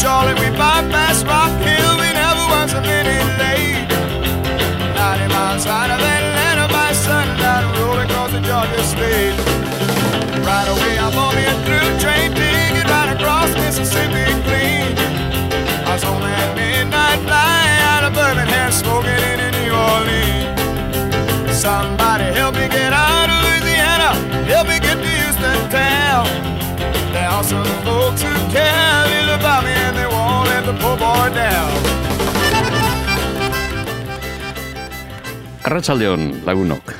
Charlie, we're back. Some folks who care little about me and they won't let the poor boy down. Arratsaldeon lagunok.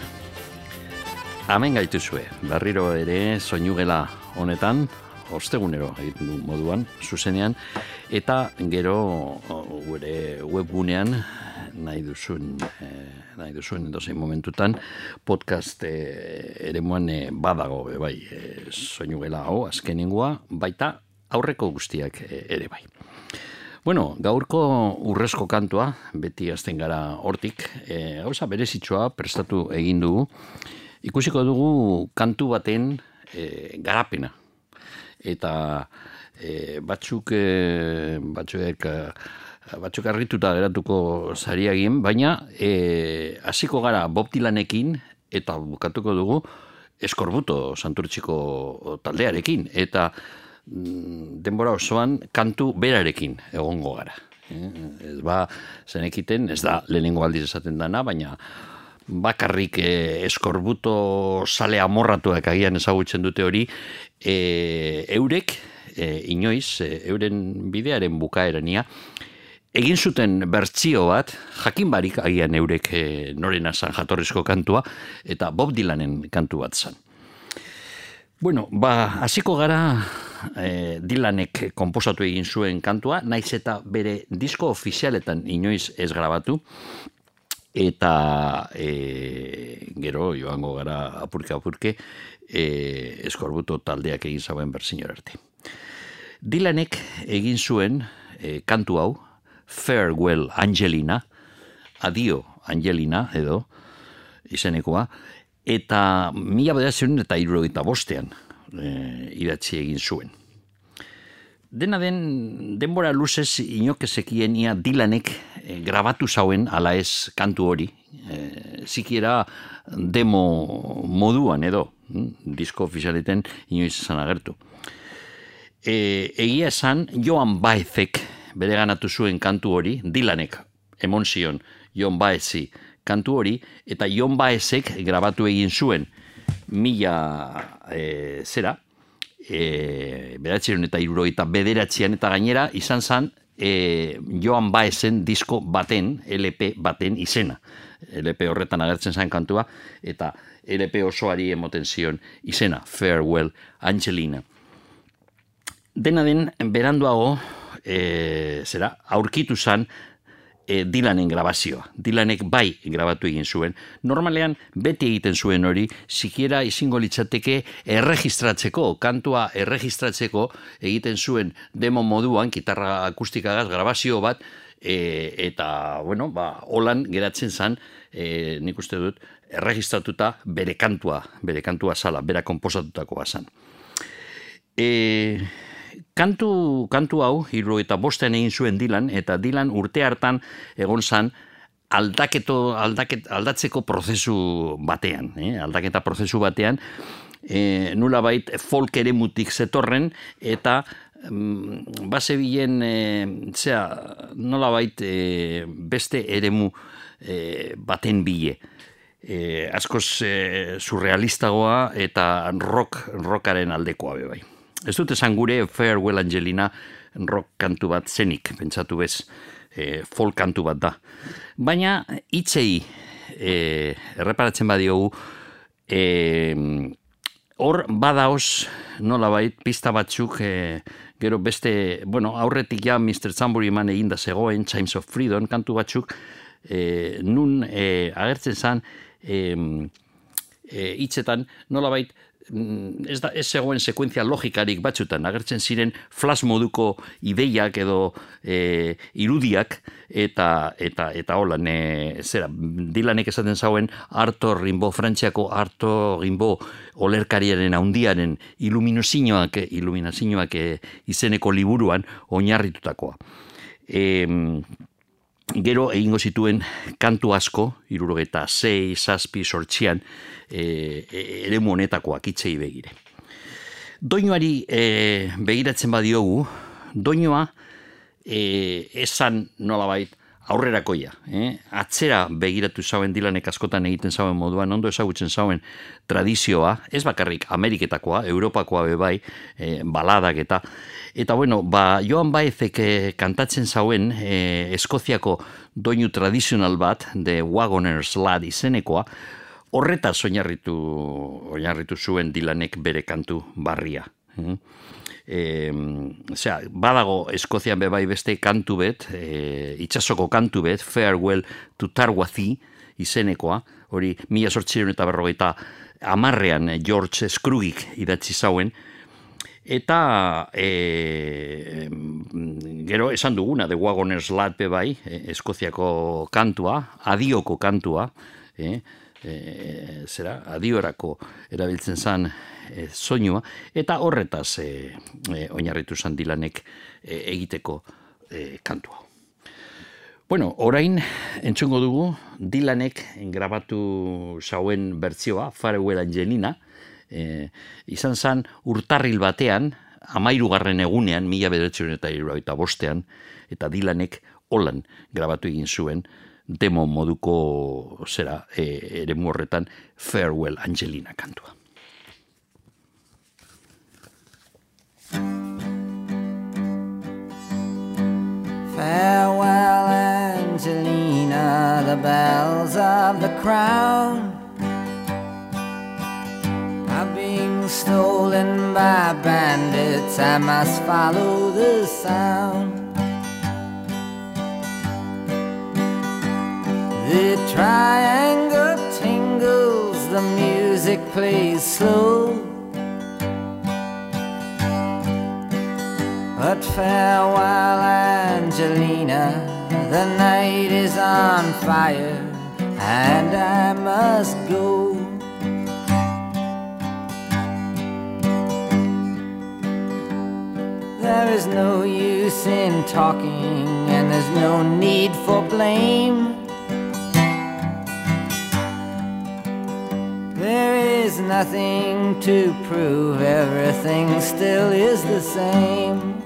Hemen gaituzue, berriro ere soinugela honetan, ostegunero egiten du moduan, zuzenean, eta gero gure webgunean nahi duzuen, eh, nahi duzuen edozein momentutan, podcast eh, ere moan eh, badago, be, bai, eh, soinugela hau, azkeningua, baita aurreko guztiak eh, ere bai. Bueno, gaurko urrezko kantua, beti azten gara hortik, e, gauza berezitsua prestatu egin dugu, ikusiko dugu kantu baten e, garapena. Eta e, batzuk, e, batzuk, e, batzuk arrituta geratuko zariagin, baina e, hasiko gara Bob Dylanekin eta bukatuko dugu eskorbuto santurtziko taldearekin. Eta mm, denbora osoan kantu berarekin egongo gara. Eh, Ez ba, zenekiten, ez da lehenengo aldiz esaten dana, baina bakarrik eh, eskorbuto sale amorratuak agian ezagutzen dute hori, eh, eurek, eh, inoiz, eh, euren bidearen bukaerania, egin zuten bertsio bat, jakin barik agian eurek eh, norena zan jatorrizko kantua, eta Bob Dylanen kantu bat zan. Bueno, ba, hasiko gara eh, Dylanek konposatu egin zuen kantua, naiz eta bere disko ofizialetan inoiz ez grabatu, eta e, gero joango gara apurke apurke e, eskorbuto taldeak egin zauen berzinor arte. Dylanek egin zuen e, kantu hau, Farewell Angelina, Adio Angelina edo izenekoa, eta mila bederatzeun eta irurogeita bostean e, idatzi egin zuen. Dena den, denbora luzez inokezekien ia Dylanek e, grabatu zauen ala ez kantu hori. E, zikiera demo moduan edo, hm, disko ofizialeten inoiz esan agertu. E, egia esan, Joan Baezek bere ganatu zuen kantu hori, Dylanek emon zion Jon Baezi kantu hori, eta Jon Baezek grabatu egin zuen mila e, zera, e, beratzeron eta irurogeita bederatzean eta gainera izan zen e, Joan Baezen disko baten, LP baten izena. LP horretan agertzen zen kantua, eta LP osoari emoten zion izena, Farewell Angelina. Dena den, beranduago, e, zera, aurkitu zen e, Dylanen grabazioa. Dylanek bai grabatu egin zuen. Normalean beti egiten zuen hori, sikiera izingo litzateke erregistratzeko, kantua erregistratzeko egiten zuen demo moduan, gitarra akustikagaz grabazio bat, e, eta, bueno, ba, holan geratzen zan, e, nik uste dut, erregistratuta bere kantua, bere kantua zala, bera komposatutakoa zan. E, kantu, kantu hau, hiru eta bosten egin zuen Dylan, eta Dylan urte hartan egon zan, aldaketo, aldaket, aldatzeko prozesu batean, eh? aldaketa prozesu batean, e, nula bait folk ere mutik zetorren, eta mm, base bilen, e, zera, nola bait e, beste eremu e, baten bile. E, askoz e, surrealistagoa eta rock, rockaren aldekoa be bai. Ez dut esan gure Farewell Angelina rock kantu bat zenik, pentsatu bez, e, folk kantu bat da. Baina hitzei e, erreparatzen badiogu, e, hor badaoz nola bait, pista batzuk, e, gero beste, bueno, aurretik ja Mr. Zamburi eman egin da zegoen, Chimes of Freedom, kantu batzuk, e, nun e, agertzen zan, e, e, hitzetan, nola bait, mm, ez da ez zegoen sekuentzia logikarik batzutan agertzen ziren flash moduko ideiak edo e, irudiak eta eta eta hola ne zera Dilanek esaten zauen Arto Rimbo Frantziako Arto Rimbo olerkariaren handiaren iluminozioak iluminazioak e, izeneko liburuan oinarritutakoa. E, gero egingo zituen kantu asko, irurogeta zei, zazpi, sortxian, e, e, ere monetakoak itzei begire. Doinoari e, begiratzen badiogu, doinoa e, esan nolabait aurrerakoia. Eh? Atzera begiratu zauen dilanek askotan egiten zauen moduan, ondo ezagutzen zauen tradizioa, ez bakarrik Ameriketakoa, Europakoa bebai, e, baladak eta Eta bueno, ba, Joan Baezek eh, kantatzen zauen eh, Eskoziako doinu tradizional bat, de Wagoners Lad izenekoa, horreta oinarritu, oinarritu zuen dilanek bere kantu barria. E, osea, badago Eskozian bebai beste kantu bet, e, itxasoko kantu bet, Farewell to Tarwazi izenekoa, hori mila sortziren eta berrogeita amarrean George Scrugik idatzi zauen, Eta e, gero esan duguna, de Wagoners Lad bai, e, Eskoziako kantua, adioko kantua, e, e, zera, adiorako erabiltzen zan e, soinua, eta horretaz e, e, oinarritu zan dilanek e, egiteko e, kantua. Bueno, orain entzungo dugu dilanek grabatu zauen bertzioa, Farewell Angelina, e, izan zan urtarril batean, amairugarren egunean, mila bederatzen eta bostean, eta dilanek holan grabatu egin zuen, demo moduko zera e, ere horretan Farewell Angelina kantua. Farewell Angelina, the bells of the crown stolen by bandits, I must follow the sound. The triangle tingles, the music plays slow. But farewell, Angelina, the night is on fire, and I must go. There is no use in talking, and there's no need for blame. There is nothing to prove, everything still is the same.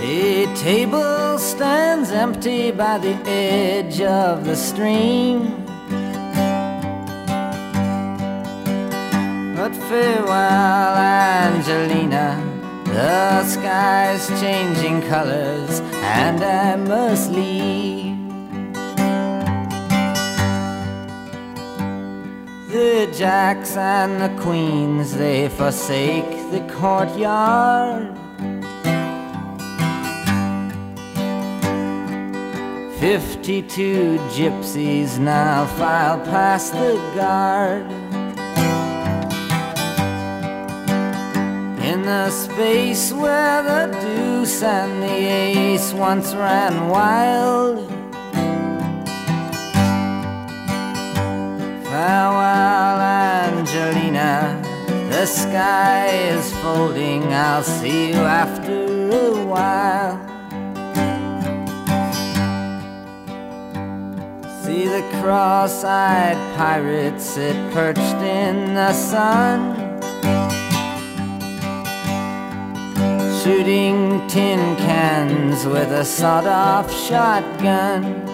A table stands empty by the edge of the stream. But farewell, Angelina. The sky's changing colors, and I must leave. The jacks and the queens, they forsake the courtyard. Fifty-two gypsies now file past the guard. In the space where the deuce and the ace once ran wild. Farewell, Angelina. The sky is folding. I'll see you after a while. See the cross eyed pirate sit perched in the sun. shooting tin cans with a sawed off shotgun.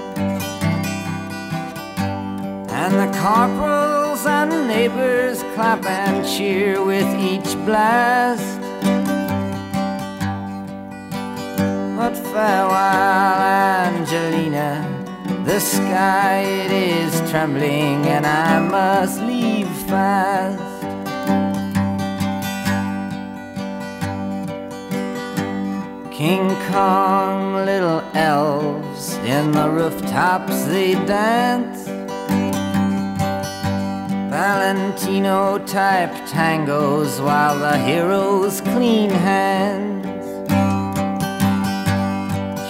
And the corporals and neighbors clap and cheer with each blast. But farewell, Angelina. The sky it is trembling, and I must leave fast. King Kong, little elves in the rooftops they dance. Valentino type tangos while the heroes clean hands.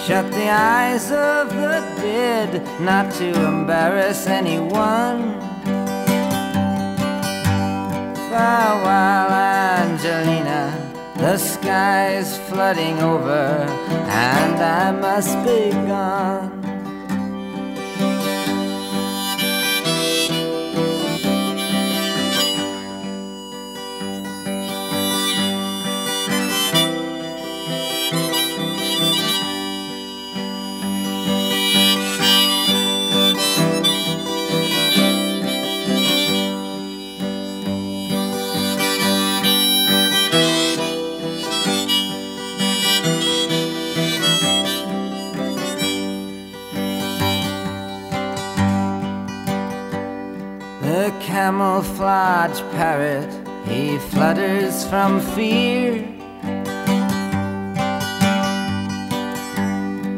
Shut the eyes of the dead, not to embarrass anyone. Farewell, Angelina. The sky's flooding over, and I must be gone. Camouflage parrot, he flutters from fear.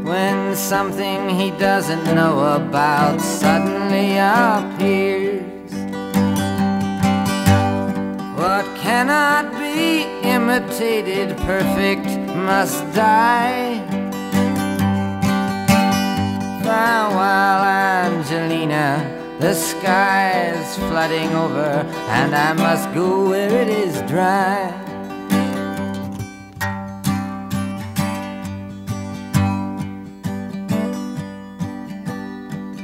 When something he doesn't know about suddenly appears. What cannot be imitated, perfect must die. Farewell, Angelina. The sky is flooding over, and I must go where it is dry.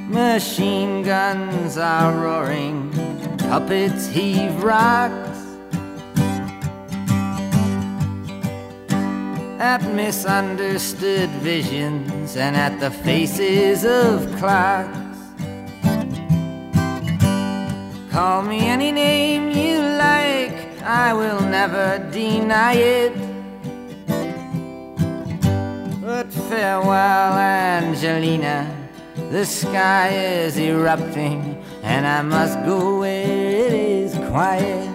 Machine guns are roaring, puppets heave rocks. At misunderstood visions and at the faces of clocks. Call me any name you like, I will never deny it. But farewell, Angelina, the sky is erupting, and I must go where it is quiet.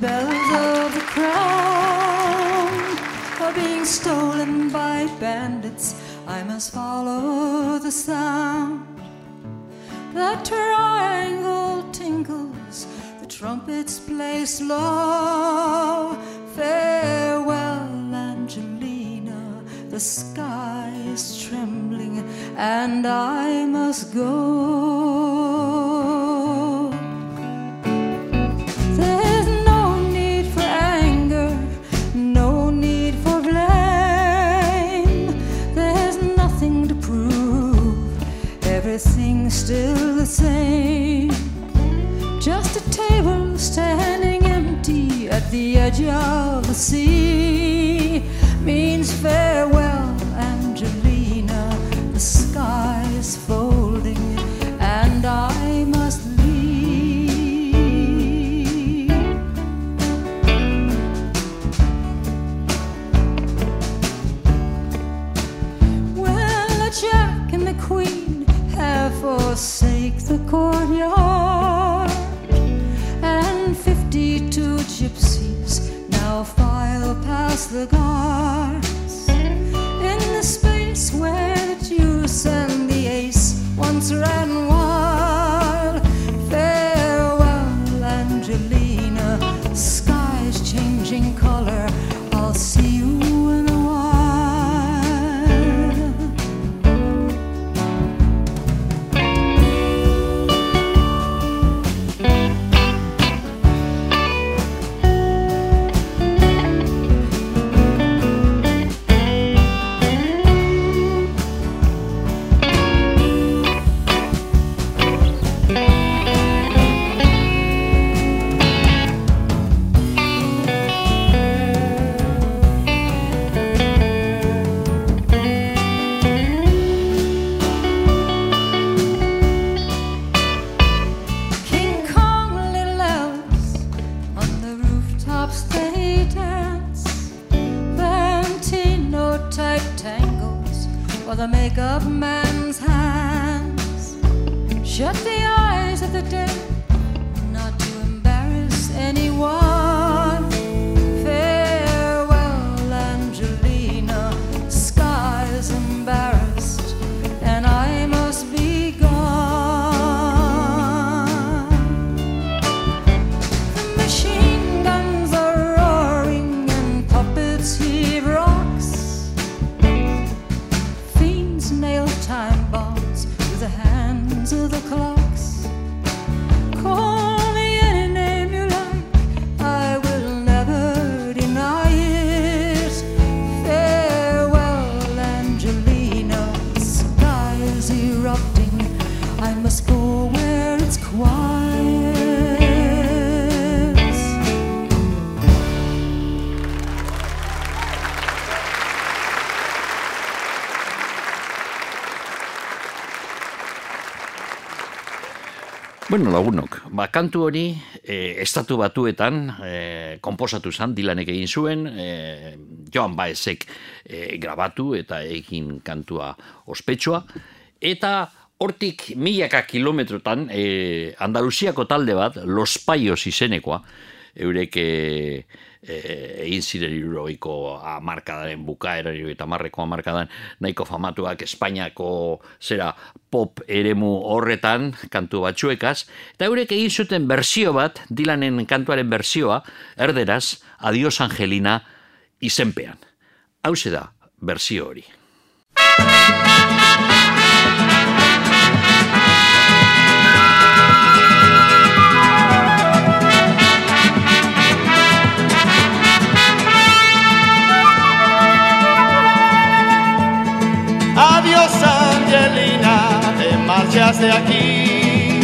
Bells of the crown are being stolen by bandits. I must follow the sound. The triangle tinkles, the trumpets play slow. Farewell, Angelina, the sky is trembling, and I must go. Still the same. Just a table standing empty at the edge of the sea means farewell, Angelina. The sky is folding, and I forsake the courtyard. And fifty two gypsies now file past the guards. In the space where the juice and the ace once ran Shut down. Lagunok, ba, kantu hori e, estatu batuetan e, komposatu zan, dilanek egin zuen, e, Joan Baezek e, grabatu eta egin kantua ospetsua, eta hortik milaka kilometrotan e, Andalusiako talde bat, Los Paios izenekoa, eurek e, e, egin ziren iruroiko amarkadaren bukaera, eta marreko amarkadan, nahiko famatuak Espainiako zera pop eremu horretan, kantu batzuekaz, eta eurek egin zuten berzio bat, Dylanen kantuaren berzioa, erderaz, Adios Angelina izenpean. Hau da, berzio hori. Adiós Angelina, te marchas de aquí.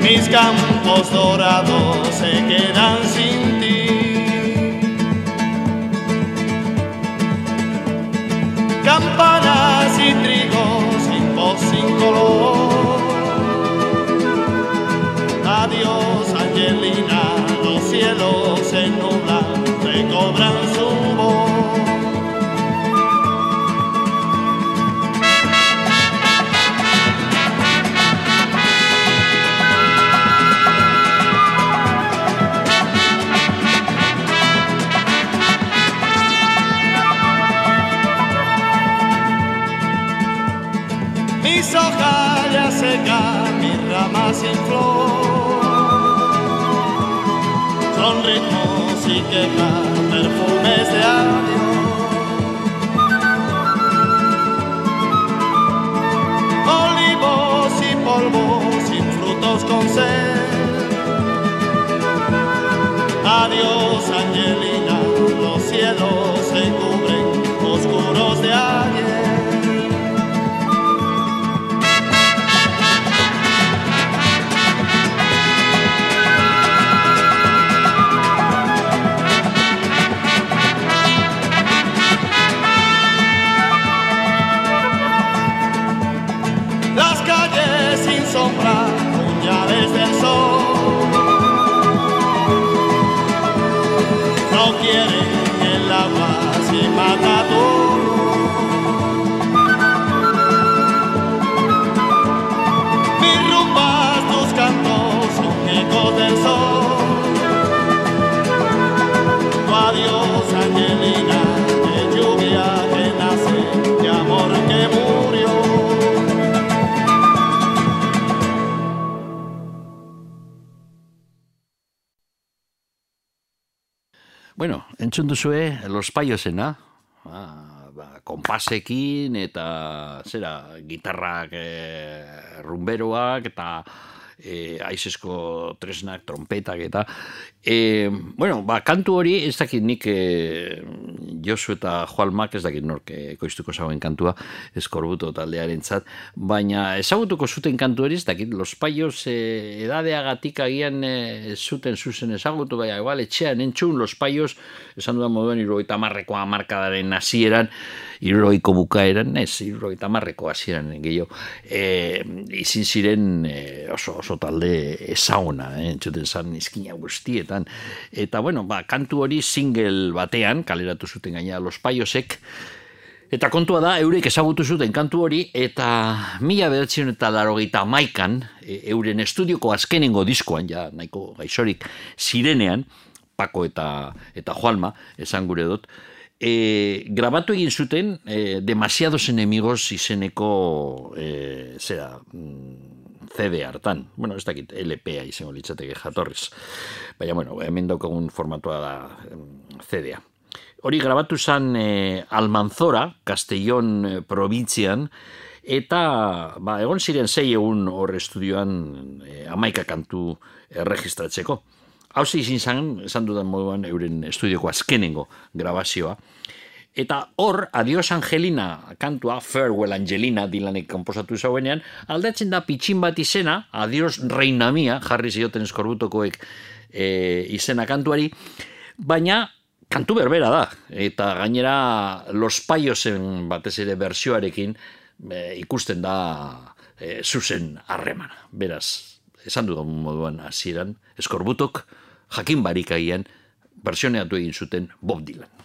Mis campos dorados se quedan sin ti. Campanas y trigo sin voz, sin color. Quejas, perfumes de adiós. Olivos y polvos sin frutos con sed. Adiós, Angelina, los cielos se cubren oscuros de ayer. Entzun duzue, Los Paiosena, ba, ba, konpasekin eta zera, gitarrak e, rumberoak eta e, aizesko tresnak, trompetak eta e, bueno, ba, kantu hori ez dakit nik e, Josu eta Joalmak ez dakit nork e, koiztuko zauen kantua eskorbuto taldearen zat, baina ezagutuko zuten kantu hori ez dakit Los Paios e, edadeagatik agian e, zuten zuzen ezagutu, baina igual etxean entzun Los Paios esan dudan moduen irurogeita marreko amarkadaren hasieran irurogeiko bukaeran, ez, irurogeita marreko hasieran gehiago, e, izin ziren e, oso, oso talde ezaguna, eh, entzuten zan izkina guztietan. Eta, bueno, ba, kantu hori single batean, kaleratu zuten gaina Los Paiosek, Eta kontua da, eurek ezagutu zuten kantu hori, eta mila bedertzen eta larogeita maikan, e, euren estudioko azkenengo diskoan, ja nahiko gaixorik zirenean, Pako eta, eta Juanma, esan gure dut, e, grabatu egin zuten e, demasiados enemigos izeneko e, zera, mm, CD hartan. Bueno, ez dakit, LPA izango litzateke jatorriz. Baina, bueno, hemen daukagun formatua da CD-a. Hori grabatu zen e, Almanzora, Castellón e, probintzian, eta ba, egon ziren zei egun hor estudioan e, amaika kantu erregistratzeko. Hau izin zen, esan dudan moduan, euren estudioko azkenengo grabazioa. Eta hor, Adios Angelina kantua, Farewell Angelina dilanek komposatu zauenean, aldatzen da pitxin bat izena, Adios Reina Mia, jarri zioten eskorbutokoek e, izena kantuari, baina kantu berbera da. Eta gainera Los Paiosen batez ere bersioarekin e, ikusten da e, zuzen harremana. Beraz, esan dudan moduan hasieran eskorbutok jakin barikaian versioneatu egin zuten Bob Dylan.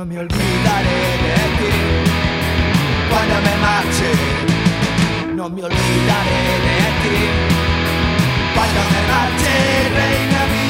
No me olvidaré de ti. Cuando me marche, no me olvidaré de ti. Cuando me marche, reina mía,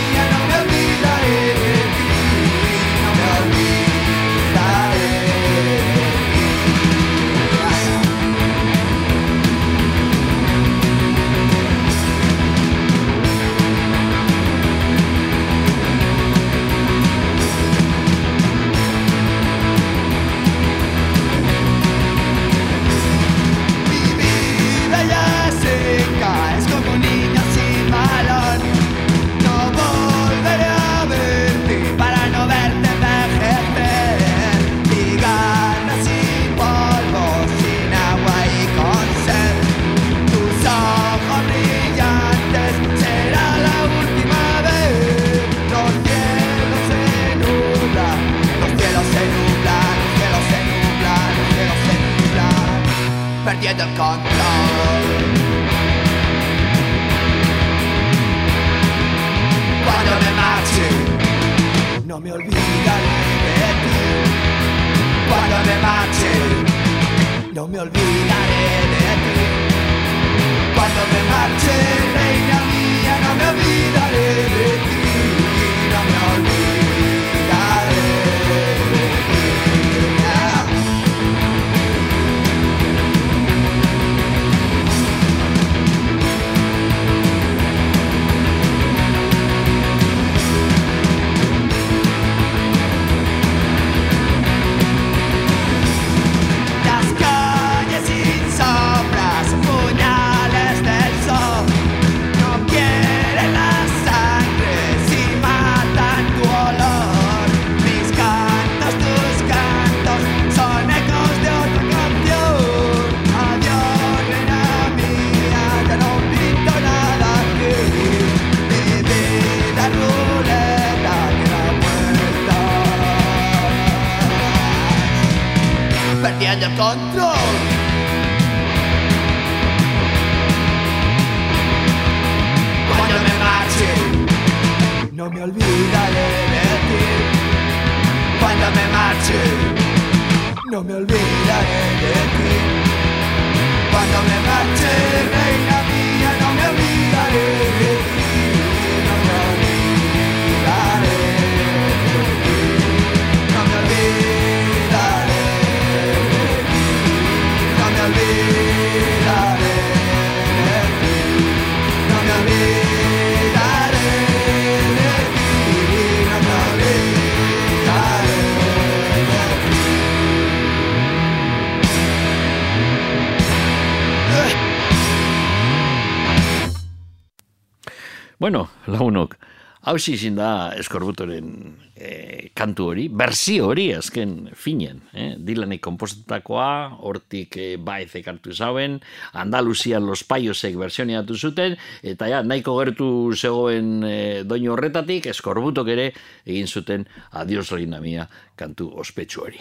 hausi izin da eskorbutoren eh, kantu hori, berzio hori azken finen. Eh? Dilanek kompositakoa, hortik eh, baezek hartu zauen, Andaluzian los paiosek versioniatu zuten, eta ja, nahiko gertu zegoen eh, doinu horretatik, eskorbutok ere egin zuten adios mia kantu ospetsu hori.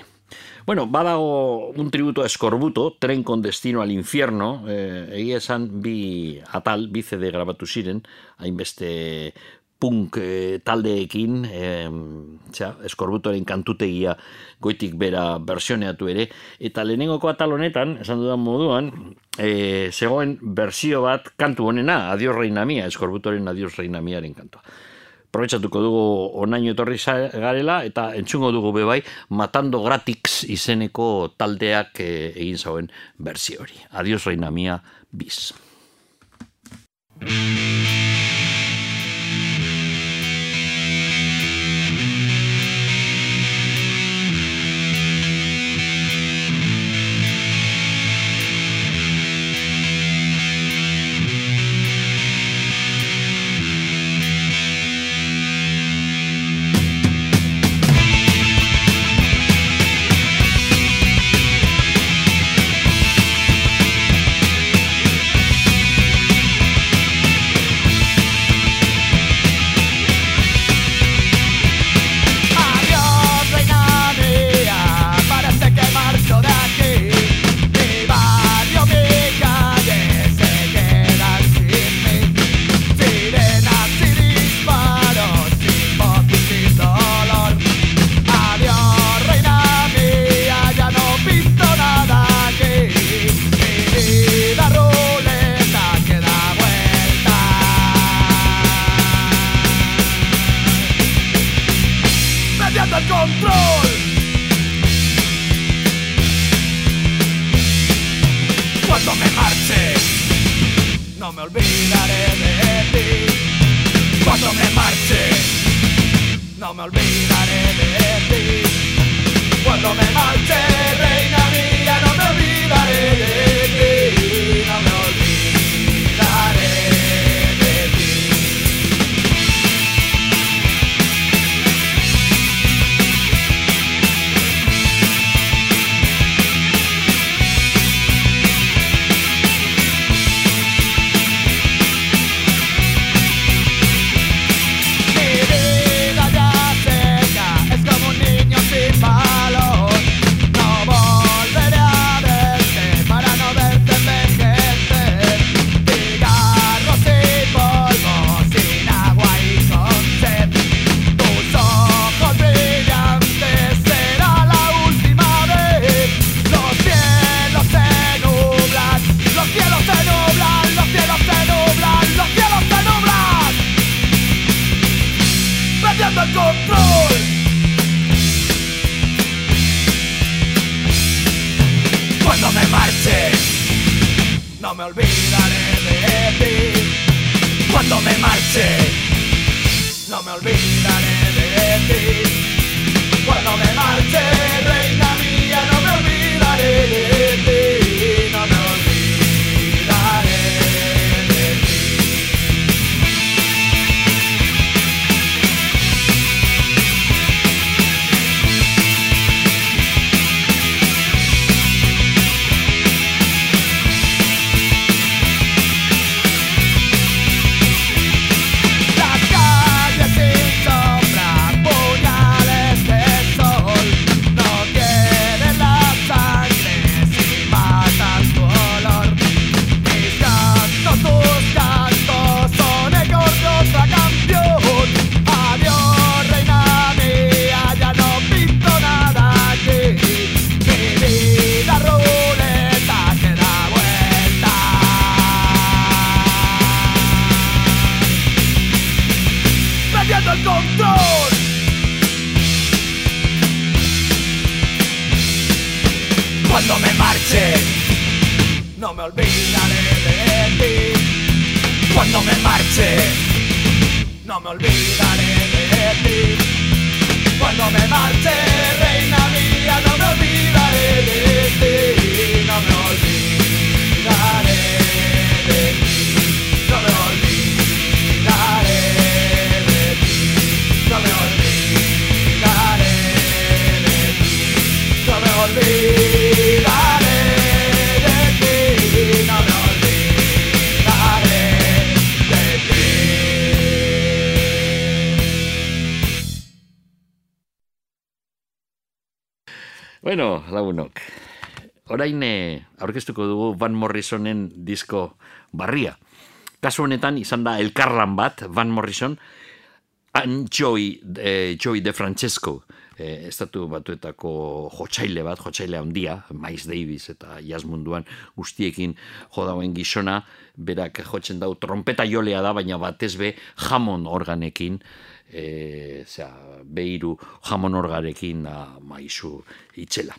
Bueno, badago un tributo a Escorbuto, Tren con destino al infierno, eh, egia esan bi atal, bi CD grabatu ziren, hainbeste punk eh, taldeekin, eh, txa, Eskorbutoren kantutegia goitik bera versioneatu ere, eta lehenengoko atal honetan, esan dudan moduan, eh, zegoen bersio bat kantu honena, Adios Reina Mia, Eskorbutoren Adios Reina Miaren kantua. Aprobetxatuko dugu onaino etorri garela eta entzungo dugu bebai Matando Gratix izeneko taldeak eh, egin zauen berzio hori. Adios reina mia, bis. Lagunok. Orain eh, aurkeztuko dugu Van Morrisonen disko barria. Kasu honetan izan da elkarlan bat Van Morrison and Joey, eh, Joey de Francesco, eh, estatu batuetako jotxaile bat, jotxaile handia, Miles Davis eta jazz munduan guztiekin jodauen gizona, berak jotzen dau trompeta jolea da, baina batez be jamon organekin, e, zera, behiru jamon orgarekin da maizu itxela.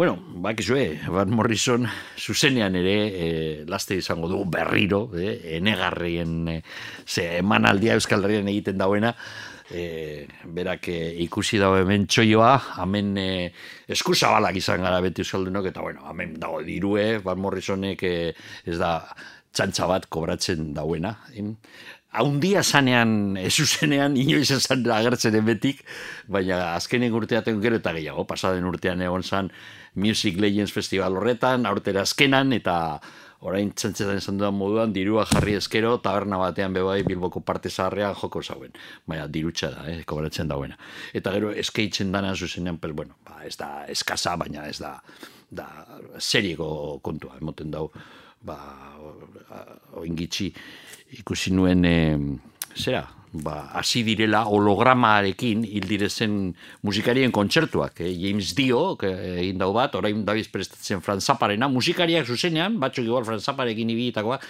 Bueno, bakizue, Van Morrison zuzenean ere e, laste izango dugu berriro, e, enegarrien e, ze emanaldia Euskal Herrian egiten dauena, e, berak e, ikusi dago hemen txoioa, hemen e, eskuzabalak izan gara beti Euskaldunok, eta bueno, hemen dago dirue, Van Morrisonek e, ez da txantxa bat kobratzen dauena. Em, Haundia zanean, ez zuzenean, inoiz esan agertzen betik, baina azkenen urteaten gero eta gehiago, pasaden urtean egon zan Music Legends Festival horretan, aurtera azkenan, eta orain txantzetan esan dudan moduan, dirua jarri eskero, taberna batean bebai Bilboko parte zaharrean joko zauen. Baina dirutxa da, eh, kobratzen dauena. Eta gero eskeitzen dana zuzenean, pues, bueno, ba, ez da eskasa, baina ez da, da seriego kontua, emoten dau, ba, oingitxi ikusi nuen, e, zera, ba, hasi direla hologramarekin hil direzen musikarien kontzertuak. Eh? James Dio, que egin dau bat, orain dabiz prestatzen Franz Zapparena, musikariak zuzenean, batzuk igual Franz Zapparekin ibitakoa,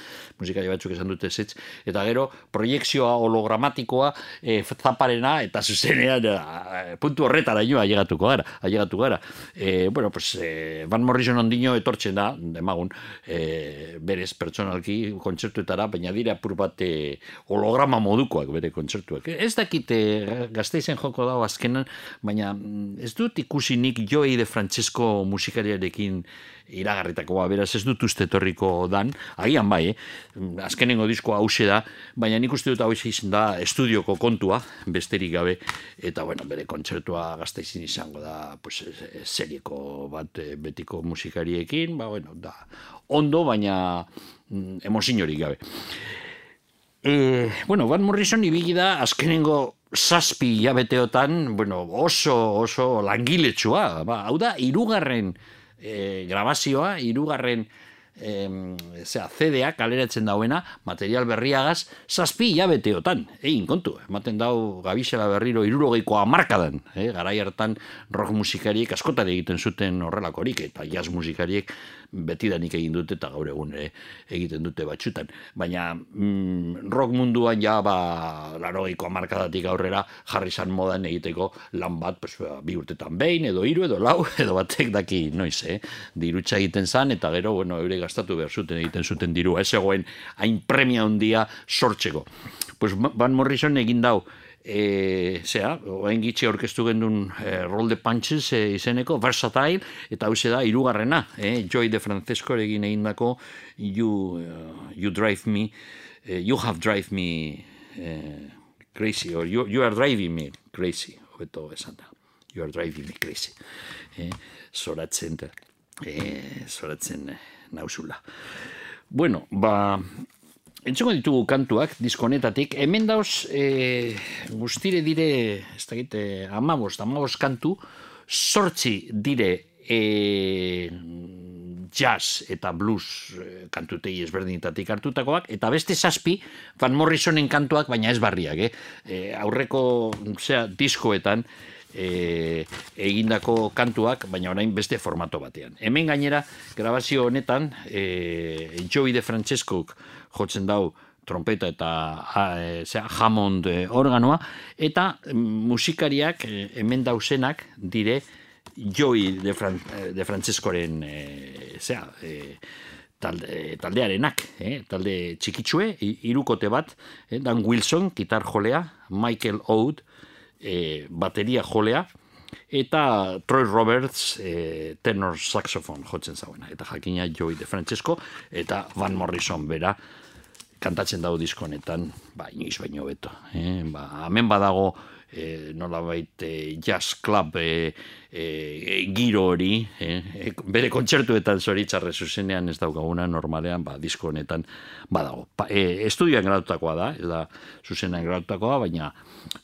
musikari batzuk esan dute zetz, eta gero proiekzioa hologramatikoa e, Zapparena, eta zuzenean eh, puntu horretara inoa ailegatuko gara, ailegatu gara. E, bueno, pues, e, Van Morrison ondino etortzen da, demagun, e, berez pertsonalki kontzertuetara, baina dira apur bat e, holograma modukoak bere kontzertuak. Ez dakite gazteizen joko dago azkenan, baina mm, ez dut ikusi nik Joey de Francesco musikariarekin iragarritakoa, beraz ez dut uste etorriko dan, agian bai, eh? azkenengo diskoa hause da, baina nik uste dut hau izan da estudioko kontua, besterik gabe, eta bueno, bere kontzertua gazteizin izango da, pues, eh, serieko bat eh, betiko musikariekin, ba, bueno, da, ondo, baina mm, emozinorik gabe. E, bueno, Van Morrison ibili da azkenengo zazpi jabeteotan, bueno, oso, oso langiletsua. Ba, hau da, irugarren e, grabazioa, irugarren em, zera, CD-a kaleratzen dauena, material berriagaz, zazpi jabeteotan. Egin kontu, ematen dau gabixela berriro irurogeiko amarkadan. Eh? Garai hartan rock musikariek askotari egiten zuten horrelakorik, eta jazz musikariek betidanik egin dute eta gaur egun ere egiten dute batxutan. Baina mm, rock munduan ja ba, larogeiko amarkadatik aurrera jarri zan modan egiteko lan bat pues, ba, bi urtetan behin, edo hiru edo lau, edo batek daki noiz, eh? dirutxa egiten zan, eta gero, bueno, eure gastatu behar zuten egiten zuten diru, ez egoen hain premia handia sortzeko. Pues Van Morrison egin dau, e, zera, oain gitxe orkestu gendun e, Roll the Punches e, izeneko, Versatile, eta hau da, irugarrena, e, Joy de Francesco egin egin dako, you, uh, you Drive Me, uh, You Have Drive Me uh, Crazy, or you, you Are Driving Me Crazy, hobeto esan da, You Are Driving Me Crazy. E, zoratzen, e, zoratzen nausula. Bueno, ba, Entzuko ditugu kantuak, diskonetatik, hemen dauz e, guztire dire, ez da gite, amabost, amabost kantu, sortzi dire e, jazz eta blues kantutei ezberdinetatik hartutakoak, eta beste zazpi Van Morrisonen kantuak, baina ez barriak, eh? E, aurreko, zera, diskoetan, e, egindako kantuak, baina orain beste formato batean. Hemen gainera, grabazio honetan, e, Joey de Francesco jotzen dau trompeta eta a, e, zera, Hammond e, organoa, eta mm, musikariak e, hemen dausenak dire Joy de, Fran, de Franceskoren e, zera, e, talde, taldearenak, eh? talde txikitsue, hirukote bat, eh? Dan Wilson, gitar jolea, Michael Oud, eh, bateria jolea, eta Troy Roberts eh, tenor saxofon jotzen zauena. Eta jakina Joey de Francesco, eta Van Morrison bera, kantatzen dago disko honetan, ba, inoiz baino beto. Eh? Ba, hemen badago, eh, nolabait eh, jazz club eh, eh, giro hori, eh? eh, bere kontzertuetan zoritzarre zuzenean ez daukaguna normalean, ba, disko honetan badago. Pa, eh, estudioan gratutakoa da, ez da zuzenean gratutakoa, baina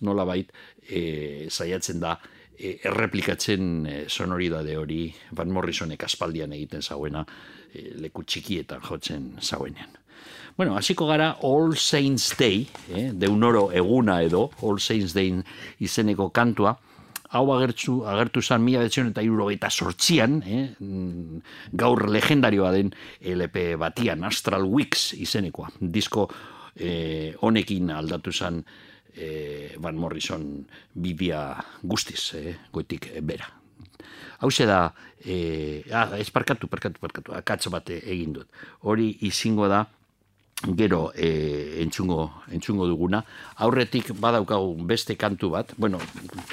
nolabait eh, saiatzen da eh, erreplikatzen eh, sonoridade hori Van Morrisonek aspaldian egiten zauena eh, leku txikietan jotzen zauenean. Bueno, hasiko gara All Saints Day, eh, deunoro eguna edo, All Saints Day izeneko kantua, hau agertu, agertu zan mila betzion eta irurogeita sortzian, eh, mm, gaur legendarioa den LP batian, Astral Weeks izenekoa. Disko eh, honekin aldatu zan eh, Van Morrison bibia guztiz, eh, goitik eh, bera. Hau da, eh, ah, ez parkatu, parkatu, parkatu, akatz bat egin dut. Hori izingo da, gero e, entzungo, entzungo duguna. Aurretik badaukagu beste kantu bat, bueno,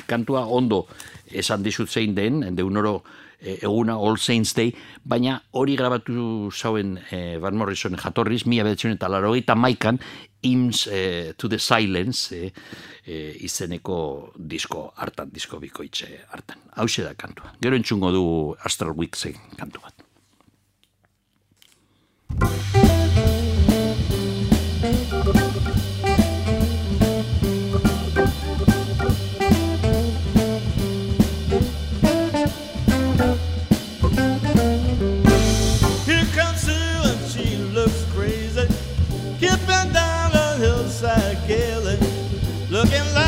kantua ondo esan dizut zein den, deunoro e, eguna All Saints Day, baina hori grabatu zauen e, Van Morrison jatorriz, mila bedetzen eta larogeita maikan, Hymns e, to the Silence e, e, izeneko disko hartan, disko bikoitze hartan. Hau da kantua. Gero entzungo du Astral Weeks kantu bat. Looking like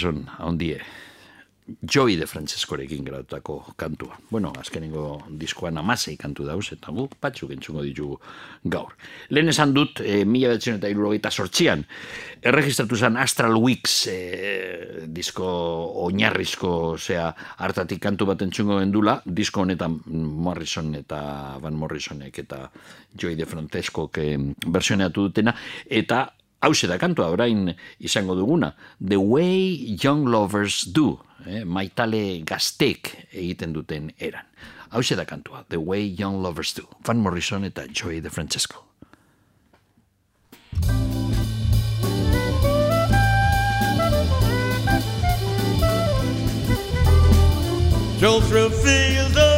Morrison, handie. Joey de Francescorekin geratutako kantua. Bueno, azkenengo diskoan amasei kantu dauz, eta gu batzuk entzungo ditugu gaur. Lehen esan dut, e, mila betzen eta irurogeita sortxian, erregistratu zen Astral Weeks e, disko oinarrizko, osea, hartatik kantu bat entzungo gendula, disko honetan Morrison eta Van Morrisonek eta Joey de Francesco versioneatu dutena, eta hause da kantua, orain izango duguna, The Way Young Lovers Do, eh, maitale gaztek egiten duten eran. Hau da kantua, The Way Young Lovers Do, Van Morrison eta Joey de Francesco. Drove through fields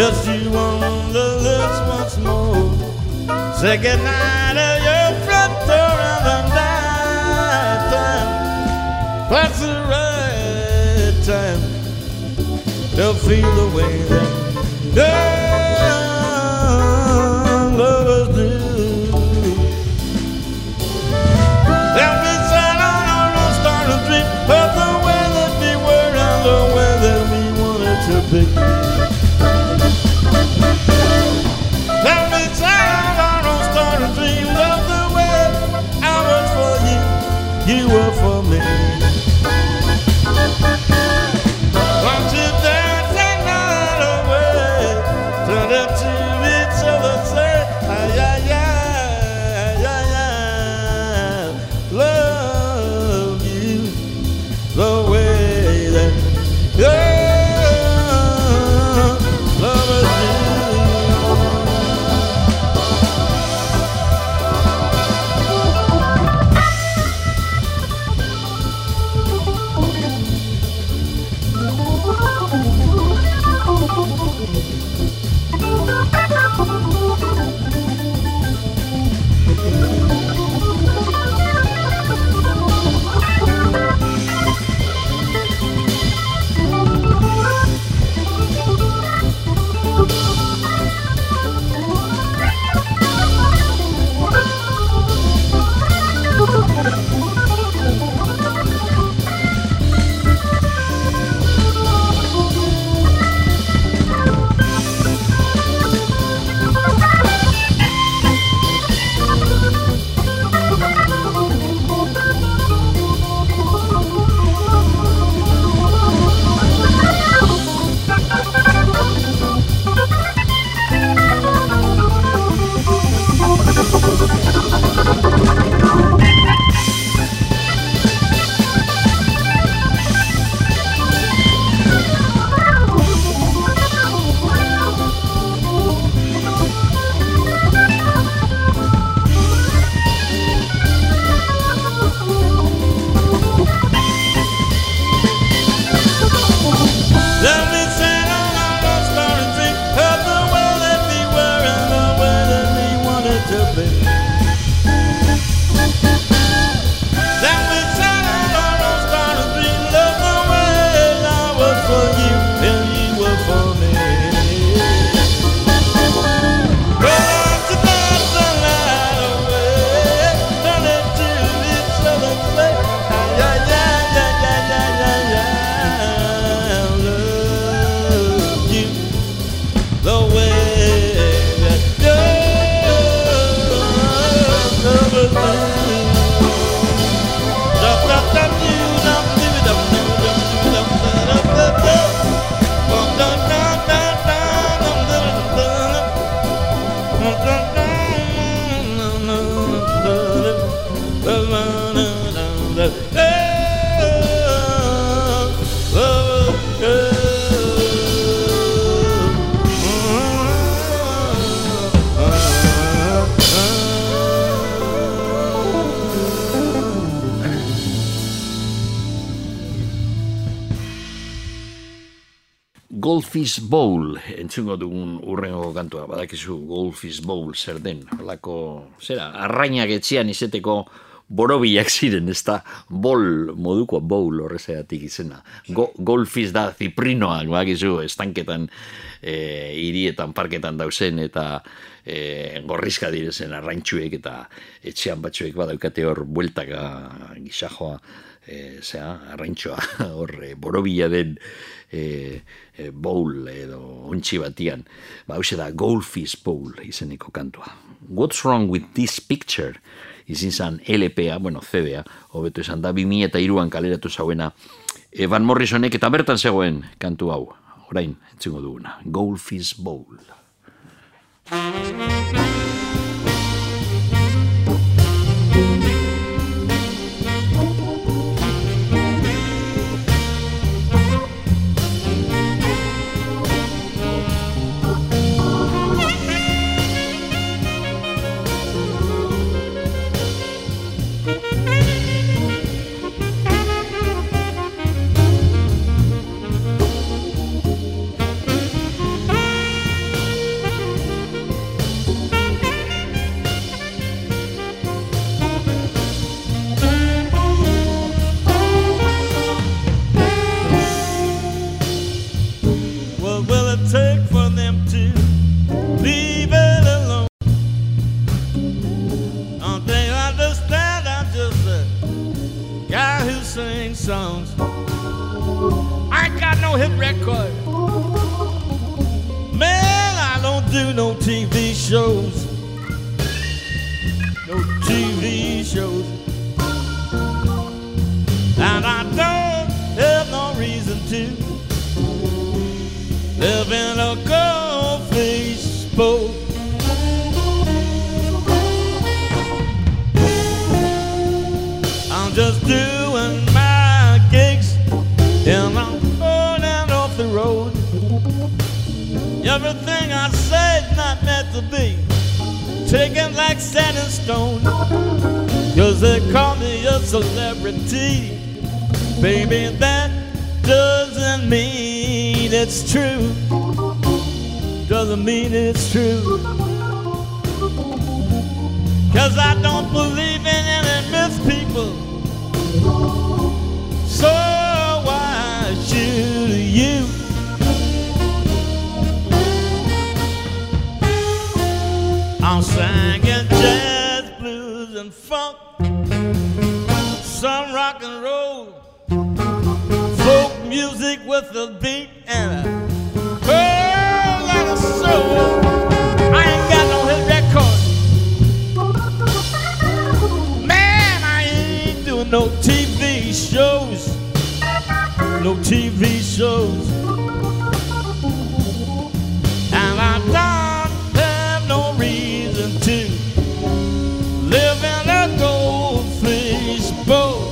Just you want the lips once more. Say goodnight at your front door in the night time. That's the right time to feel the way that young Goldfish Bowl, entzungo dugun urrengo kantua, badakizu Goldfish Bowl zer den, holako, zera, arrainak etxian izeteko borobilak ziren, ez da, bol moduko bowl horrezatik izena. Go, goldfish da ziprinoa, badakizu, estanketan, e, hirietan, parketan dauzen, eta e, gorrizka direzen arraintxuek, eta etxean batzuek badaukate hor bueltaka gisajoa, e, zera, arraintxoa, hor, borobila den e, e, bowl edo ontsi batian. Ba, hause da, Goldfish Bowl izeneko kantua. What's wrong with this picture? Izin zan LPA, bueno, CD-a, hobeto esan da, 2000 eta iruan kaleratu zauena e, Van Morrisonek eta bertan zegoen kantu hau. Orain, entzungo duguna. Goldfish Bowl. Live in a goldfish boat. I'm just doing my gigs and I'm running off the road. Everything I say's not meant to be taken like sand and stone. Cause they call me a celebrity. Baby, that doesn't mean it's true. Doesn't mean it's true. Cause I don't believe in any myth people. So why should you? I'm singing jazz, blues, and funk, some rock and roll folk music with a beat and a girl oh, and a soul. I ain't got no hit record. Man, I ain't doing no TV shows. No TV shows. And I don't have no reason to live in a goldfish boat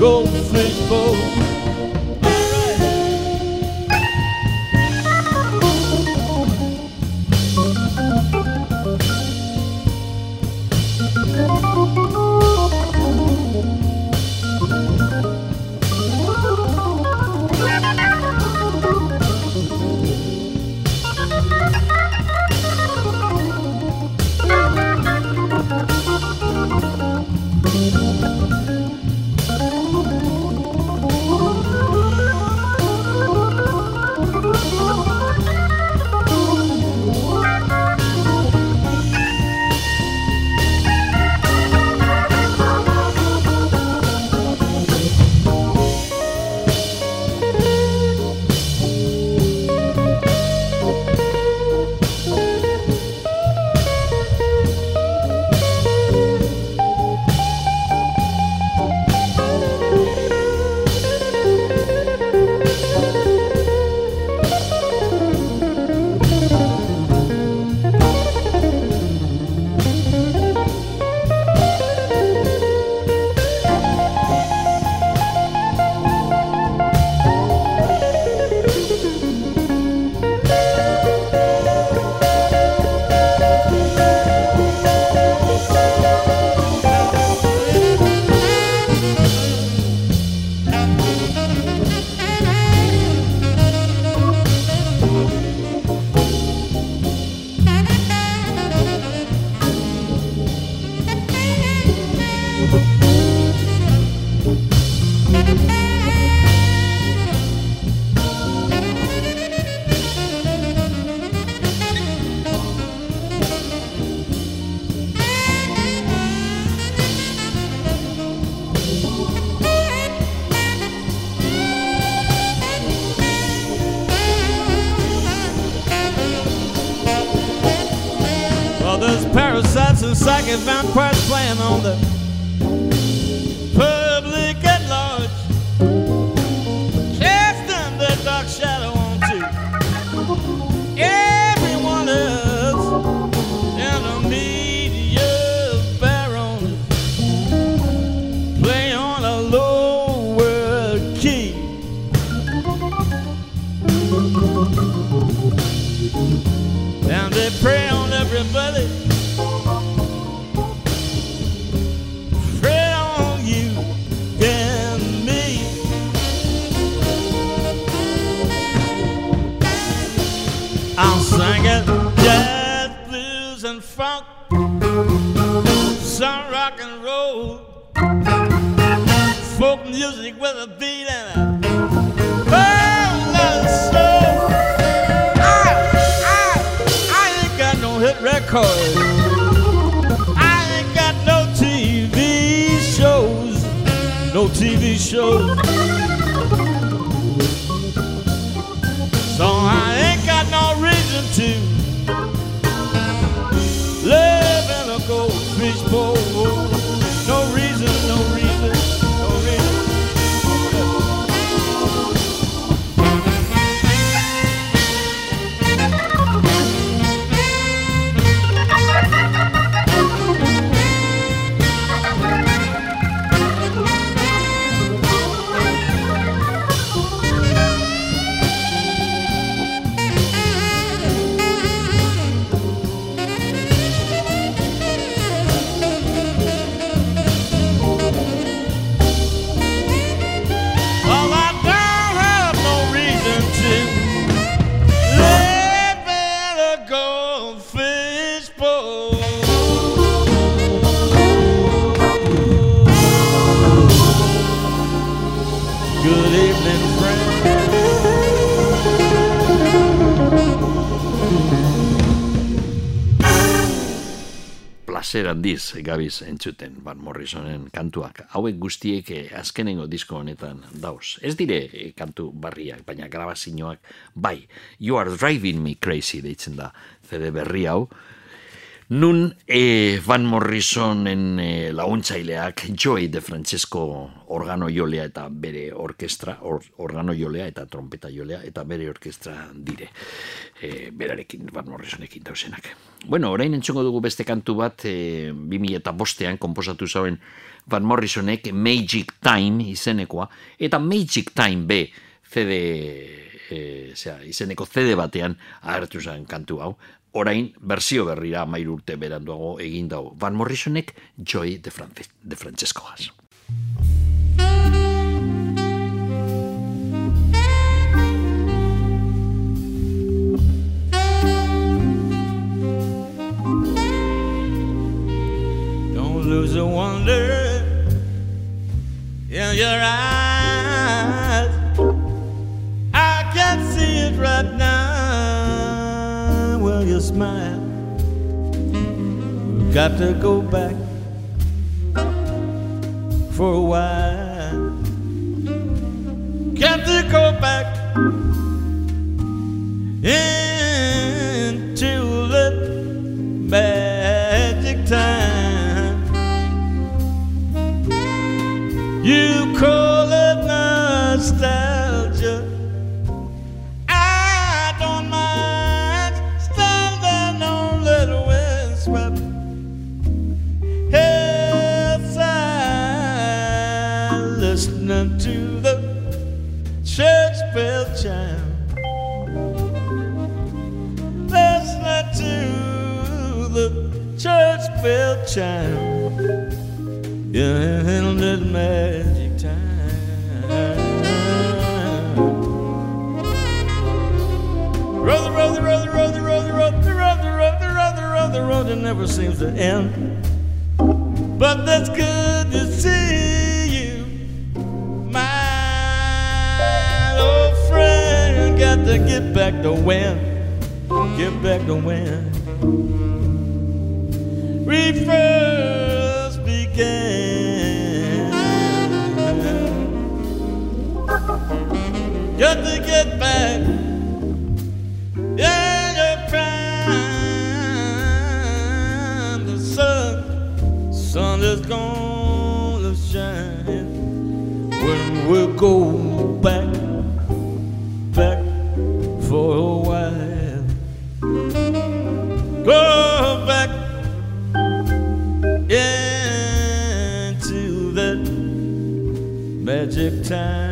goldfish boat. like a vampire handiz gabiz entzuten Van Morrisonen kantuak. Hauek guztiek eh, azkenengo disko honetan dauz. Ez dire eh, kantu barriak, baina grabazioak bai. You are driving me crazy deitzen da CD berri hau. Nun eh, Van Morrisonen eh, laguntzaileak Joey de Francesco organo jolea eta bere orkestra, or, organo jolea eta trompeta jolea eta bere orkestra dire. Eh, berarekin, Van Morrisonekin dauzenak. Bueno, orain entzungo dugu beste kantu bat, 2000 eta bostean komposatu zauen Van Morrisonek Magic Time izenekoa, eta Magic Time B CD, eh, zera, izeneko CD batean agertu zen kantu hau, orain berzio berrira mairu urte beranduago egin dago. Van Morrisonek Joy de, Francis, de Francescoaz. Don't lose the wonder in your eyes. I can see it right now. You smile. Got to go back for a while. Got to go back into the magic time. You call it nostalgia. Church bell chime. Listening to the church bell chime. Yeah, that magic time. Roll the road, the road, the road, the road, the road, the road, the road, the road, the road, the road, it never seems to end. But that's good to see got to get back to when, get back to when we first began. Got to get back. Yeah. sun is gonna shine when we go back for a while. Go back into that magic time.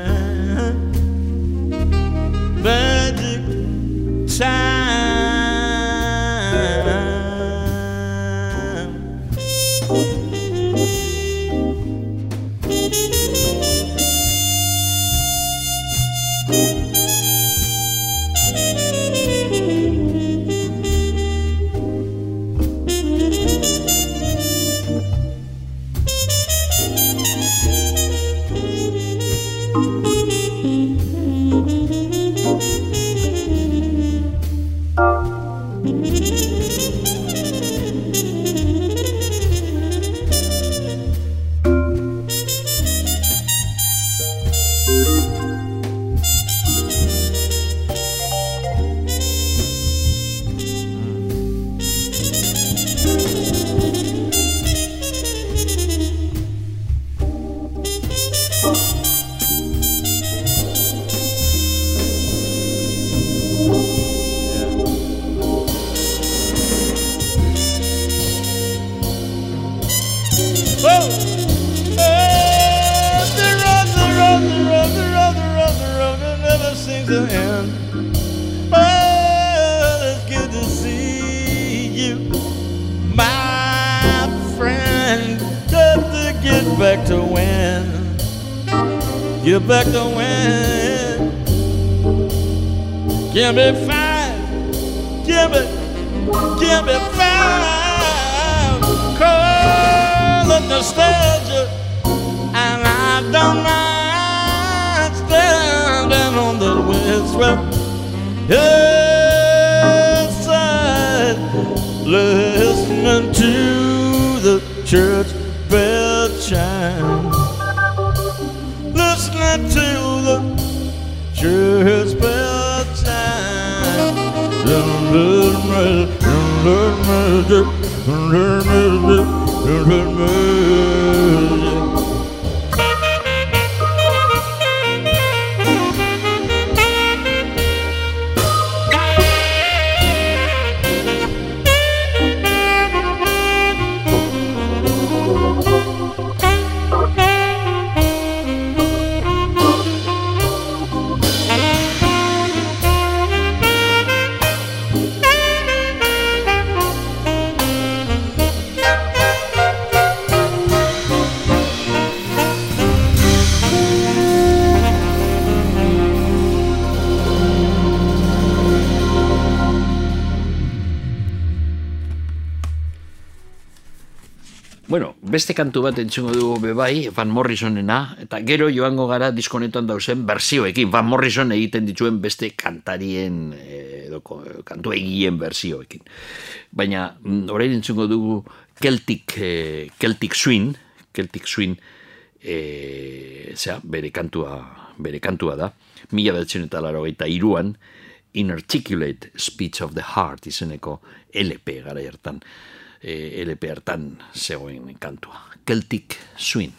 Kantu bat entzungo dugu bebai, Van Morrisonena, eta gero joango gara diskonetan dauzen berzioekin, Van Morrison egiten dituen beste kantarien, edo kantu egien berzioekin. Baina, mm, orain entzungo dugu Celtic, eh, Celtic Swing, Celtic Swing, eh, zera, bere kantua, bere kantua da, mila betzen eta laro iruan, Inarticulate Speech of the Heart izeneko LP gara hartan, eh, LP hartan zegoen kantua. Celtic Swing.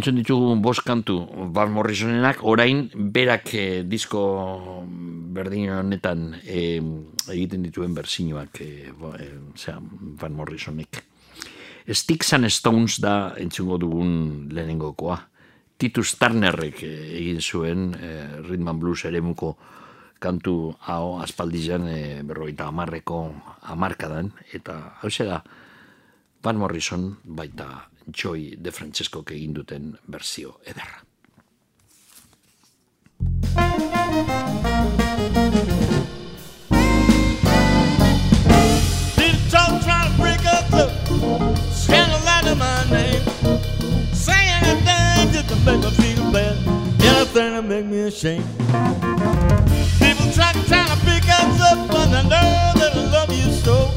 Entzun ditugu bost kantu Van Morrisonenak, orain berak eh, disko berdin honetan eh, egiten dituen berzinoak eh, bo- eh, zera, Van Morrisonek. Sticks and Stones da entzungo dugun lehenengokoa. Titus Turnerrek eh, egin zuen eh, Rhythm and Blues eremuko kantu hau aspaldian eh, berroita amarreko amarkadan, eta hau da Van Morrison baita Joy de Francesco egin duten berzio ederra. Make me feel bad. Anything to make me ashamed. People try trying to pick us up, but I know that I love you so.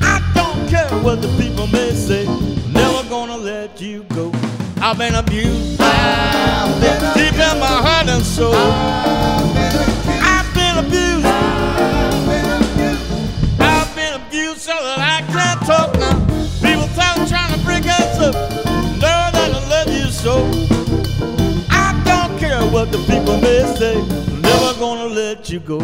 I don't care what the people may say. Never gonna let you go. I've been abused. I've been deep in my heart and soul. I've been abused. I've been abused so that I can't talk now. People talk trying to break us up. Know that I love you so. I don't care what the people may say. Never gonna let you go.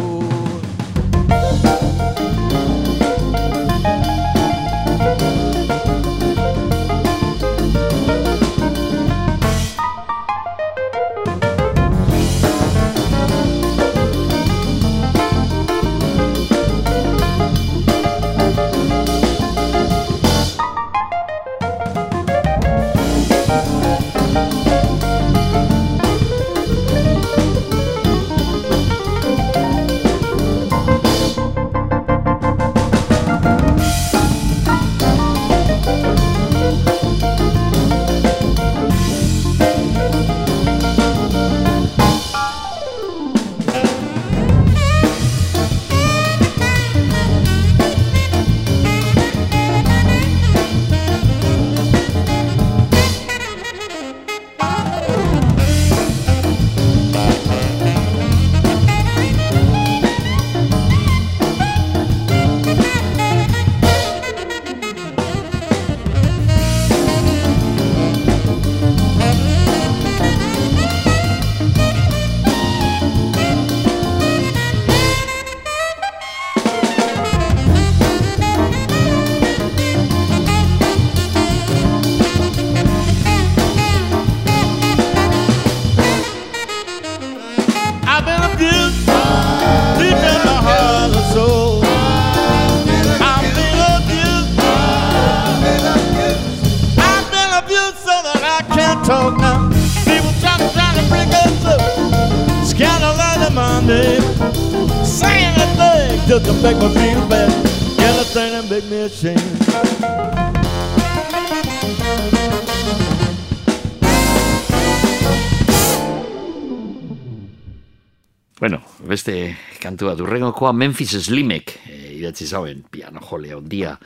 kantua. Durrengokoa Memphis Slimek e, idatzi zauen piano jole ondia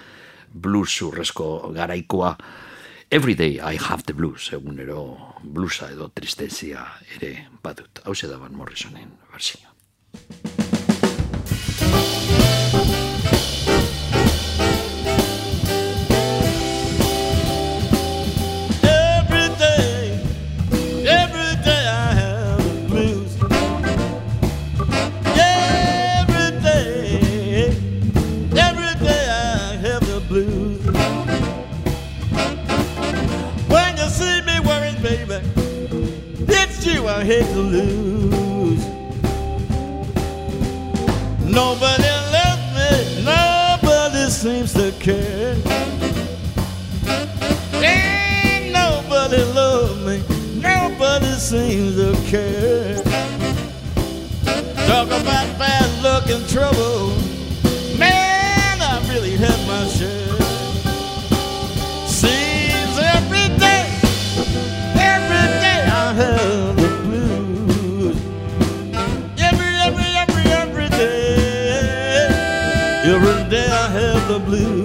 blues urrezko garaikoa. Every day I have the blues, egunero bluesa edo tristezia ere badut. Hau da Van Morrisonen versioa. I hate to lose. Nobody loves me, nobody seems to care. Ain't nobody love me, nobody seems to care. Talk about bad luck and trouble. the blue.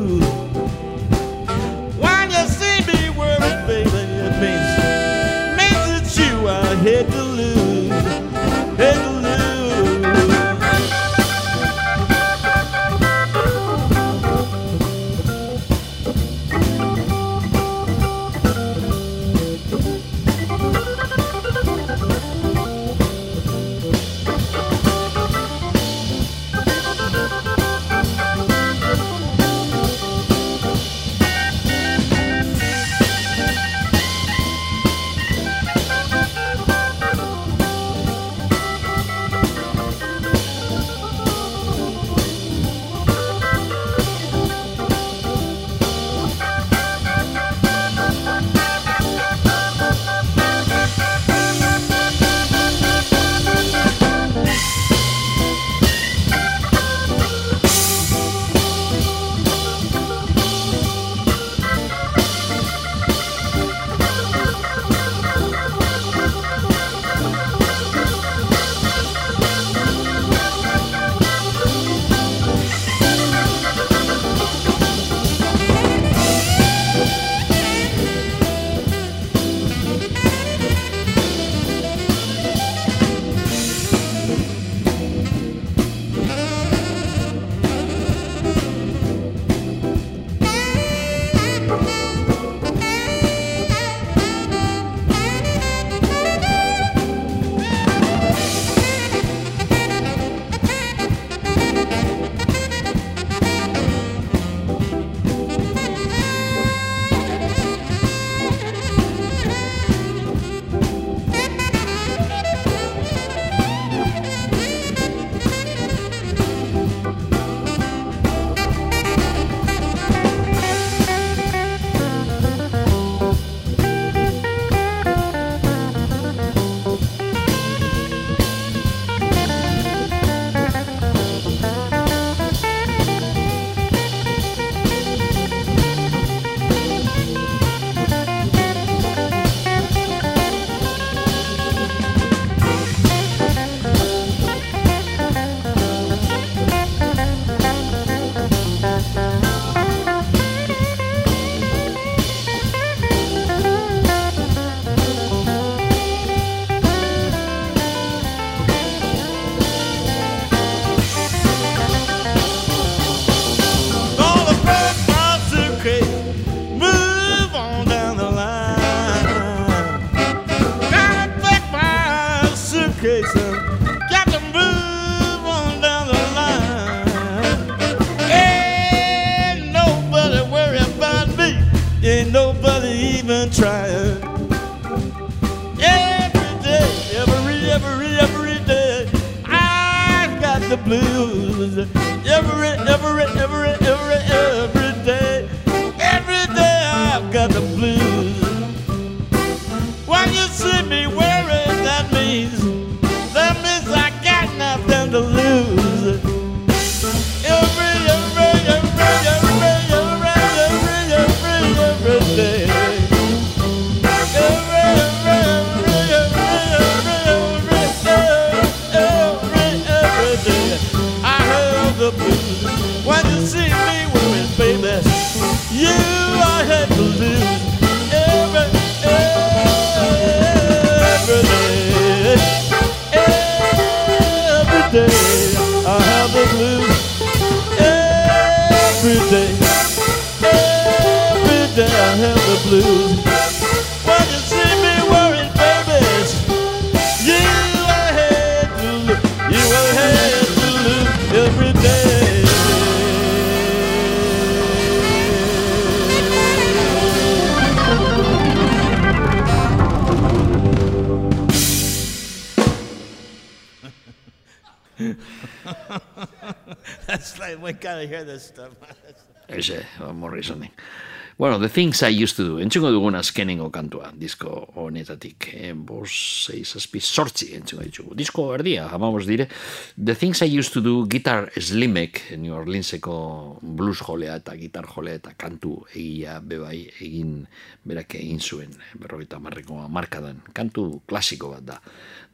Bueno, The Things I Used To Do, entzungo dugun azkenengo kantua, disko honetatik, eh, bos, seis, aspi, sortzi entzungo ditugu. Disko erdia, amamos dire, The Things I Used To Do, Guitar Slimek, New Orleanseko blues jolea eta gitar jolea eta kantu egia bebai egin berak egin zuen, eh, berroita marreko markadan, kantu klasiko bat da,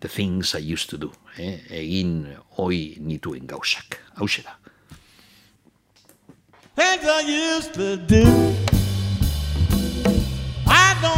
The Things I Used To Do, eh, egin hoi nituen gauzak, hause da. Things I used to do.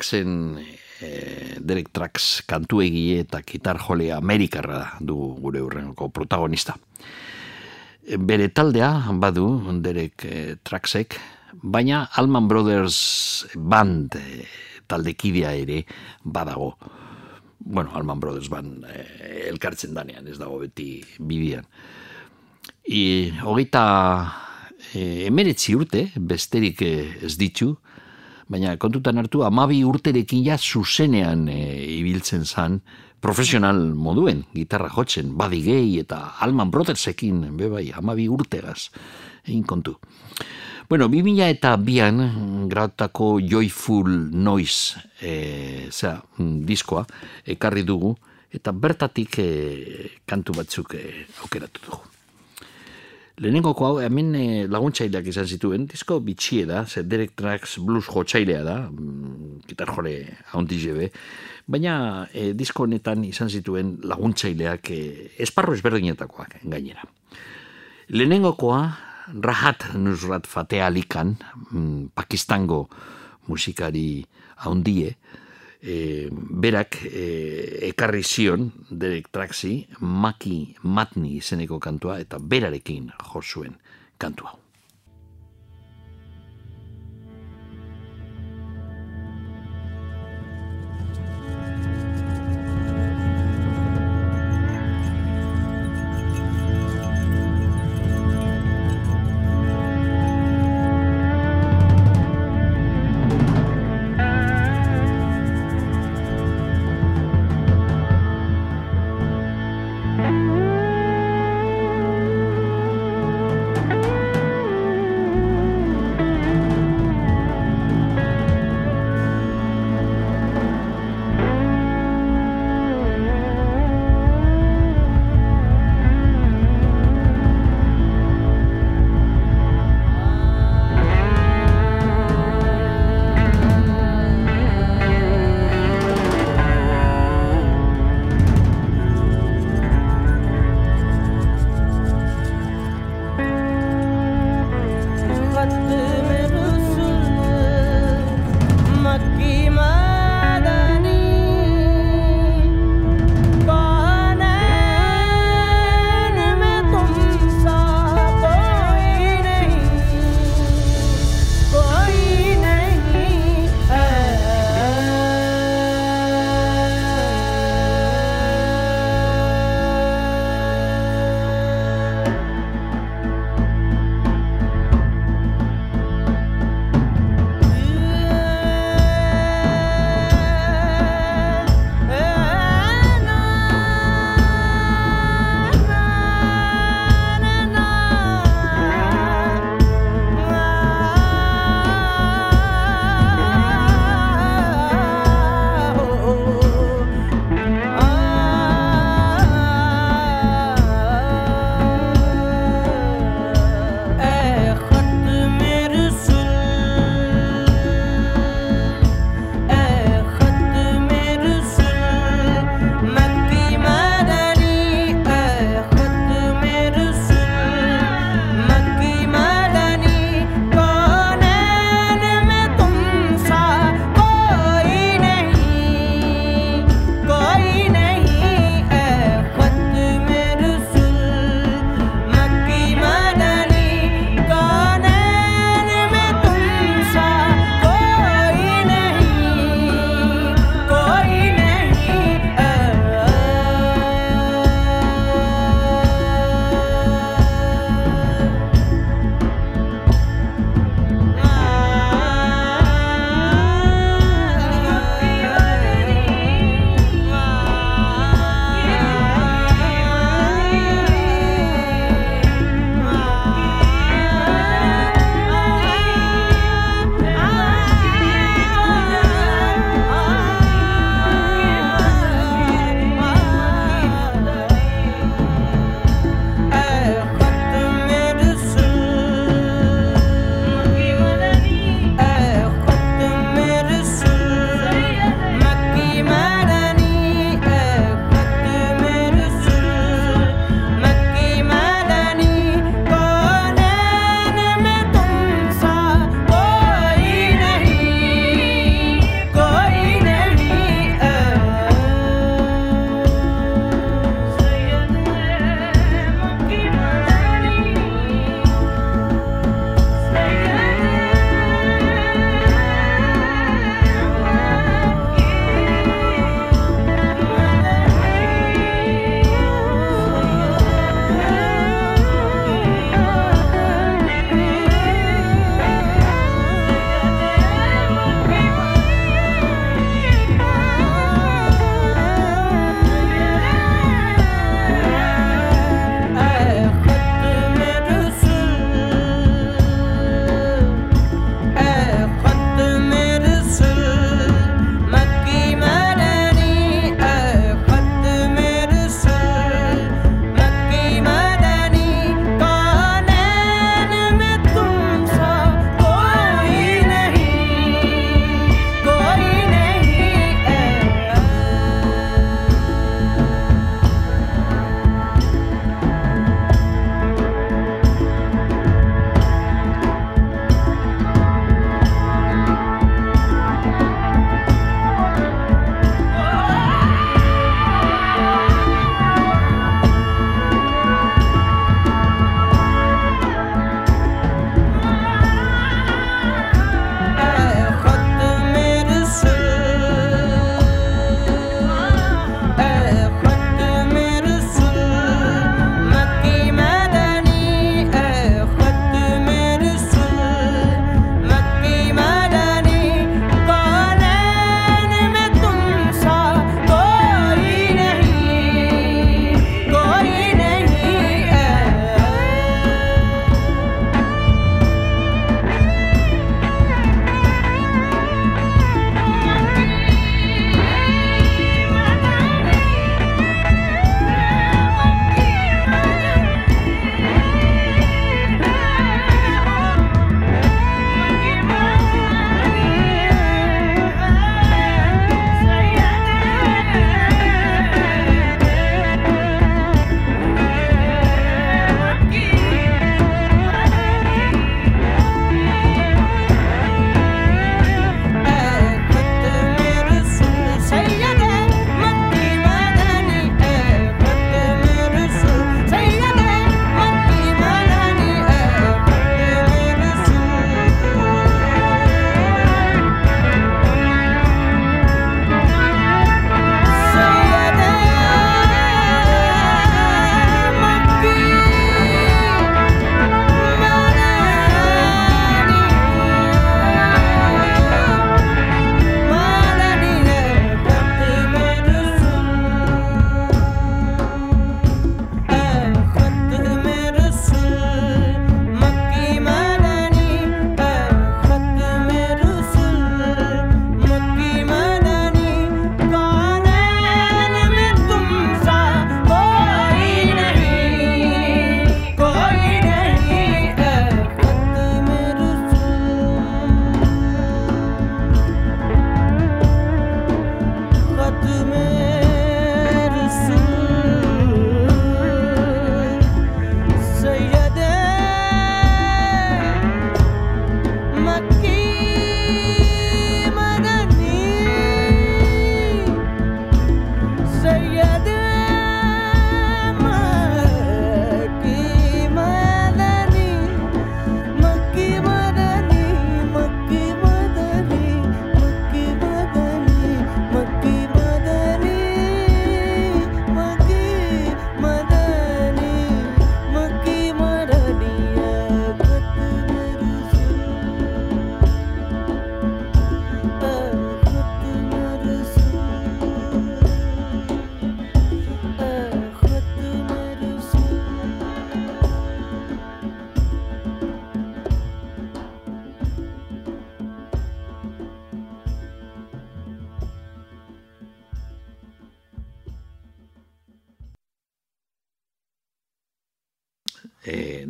Traxen eh, Derek Trax kantu egile eta gitar jole Amerikarra da du gure urrengo protagonista. E, Bere taldea badu Derek eh, Traxek, baina Allman Brothers Band eh, taldekidea ere badago. Bueno, Allman Brothers Band eh, elkartzen danean, ez dago beti bidian. I, hogeita e, emeretzi urte, besterik ez ditu, baina kontutan hartu amabi urterekin ja zuzenean e, ibiltzen zan profesional moduen, gitarra jotzen, Gay eta Alman Brothersekin, be bai, amabi urtegaz, egin kontu. Bueno, 2000 eta bian grautako Joyful Noise e, zera, diskoa ekarri dugu, eta bertatik e, kantu batzuk e, aukeratu dugu. Lehenengoko hau, hemen e, laguntzaileak izan zituen, disko bitxie da, ze Derek Trax blues jotzailea da, mm, gitar jole haundi jebe, baina e, disko honetan izan zituen laguntzaileak e, esparro ezberdinetakoak gainera. Lehenengokoa, Rahat Nusrat Fateh Ali Khan, mm, Pakistango musikari haundie, e, berak e, ekarri zion Derek Traxi Maki Matni izeneko kantua eta berarekin jo zuen kantua.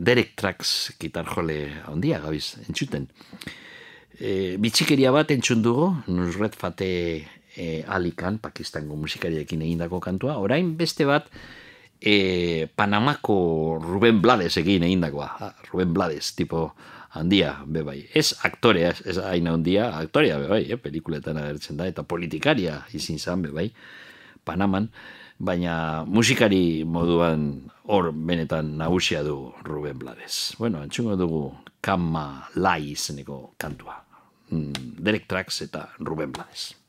Derek Trax gitarjole handia gabiz entzuten. E, bitxikeria bat entzun dugu, Nusret Fate e, Alikan, Pakistango musikariekin egindako kantua, orain beste bat e, Panamako Ruben Blades egin egindakoa, Ruben Blades, tipo handia, be bai. Ez aktorea, ez, hain handia, aktorea, be bai, eh, pelikuletan agertzen da, eta politikaria izin zan, be bai, Panaman, baina musikari moduan hor benetan nagusia du Ruben Blades. Bueno, entzungo dugu Kama Lai izeneko kantua. Mm, Derek Trax eta Ruben Blades.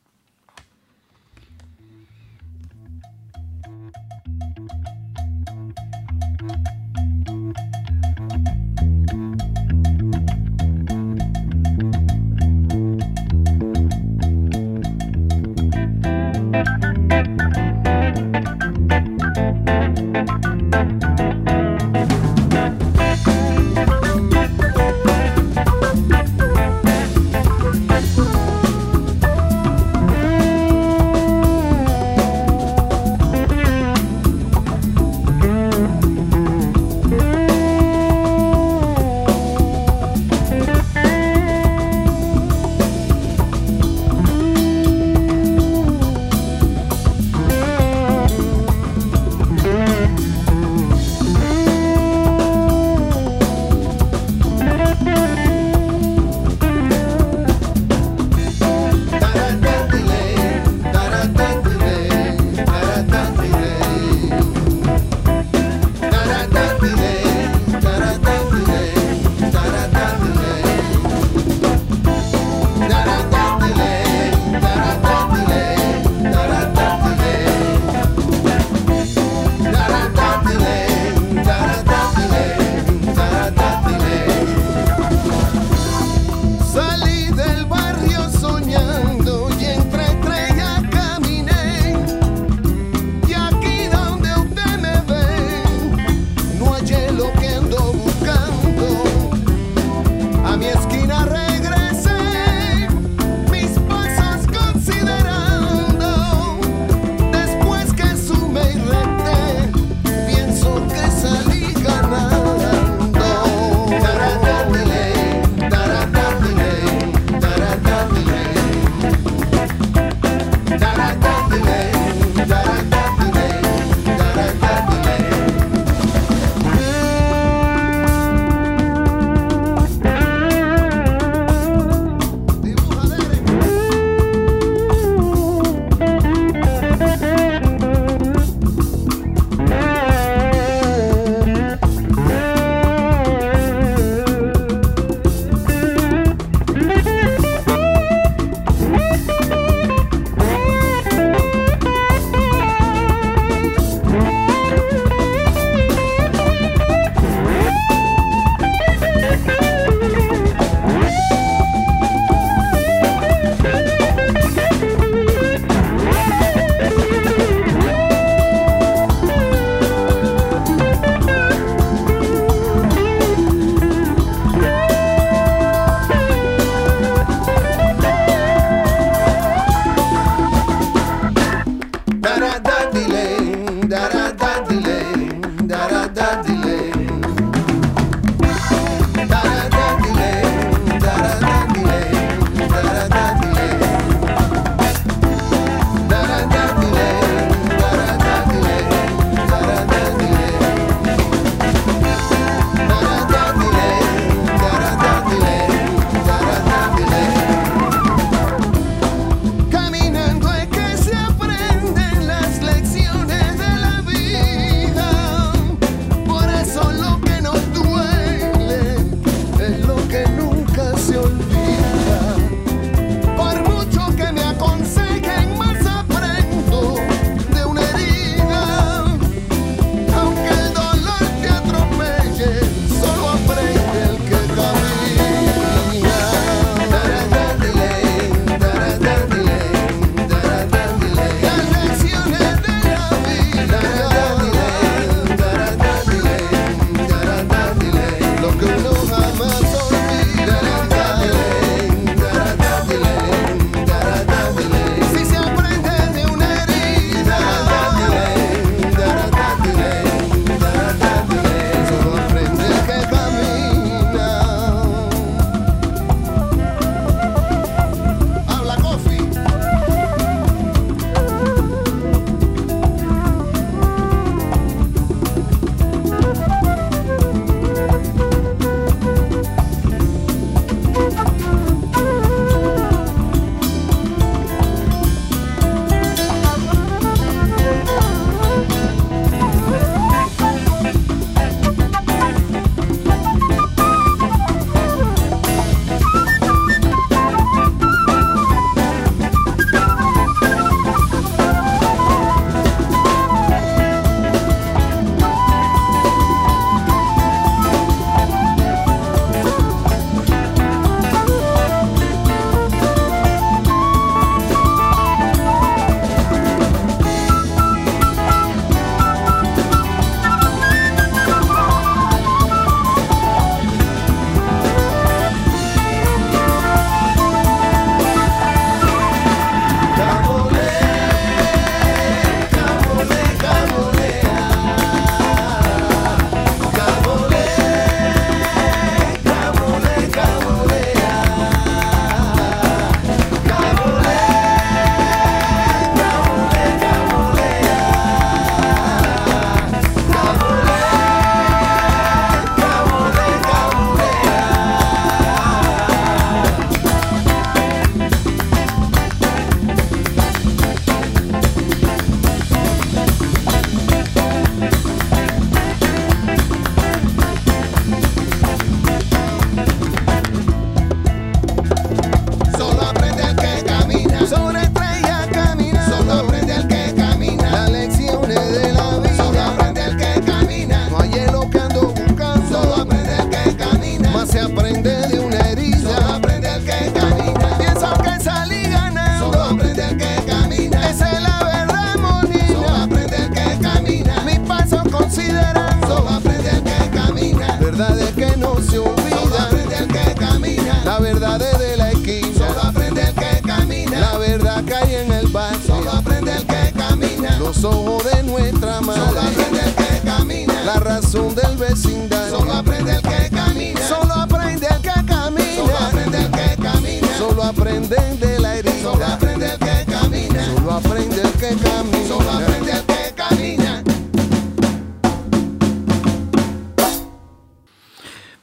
los de nuestra madre. Solo aprende el que camina. La razón del vecindario. Solo aprende el que camina. Solo aprende el que camina. Solo aprende el que camina. Solo aprenden de la herida. Solo aprende el que camina. Solo aprende el que camina. Solo aprende el que camina.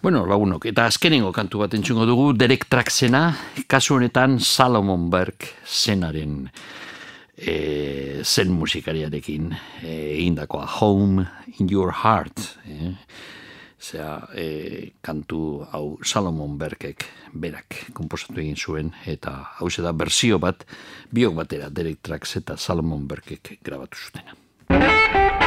Bueno, lagunok, eta azkenengo kantu bat entzungo dugu, Derek Traxena, kasu honetan Salomon Berg zenaren e, zen musikariarekin eh, egindakoa Home in Your Heart eh? Zea, e, eh, kantu hau Salomon Berkek berak komposatu egin zuen eta hau da bersio bat biok batera Derek Trax eta Salomon Berkek grabatu zutena.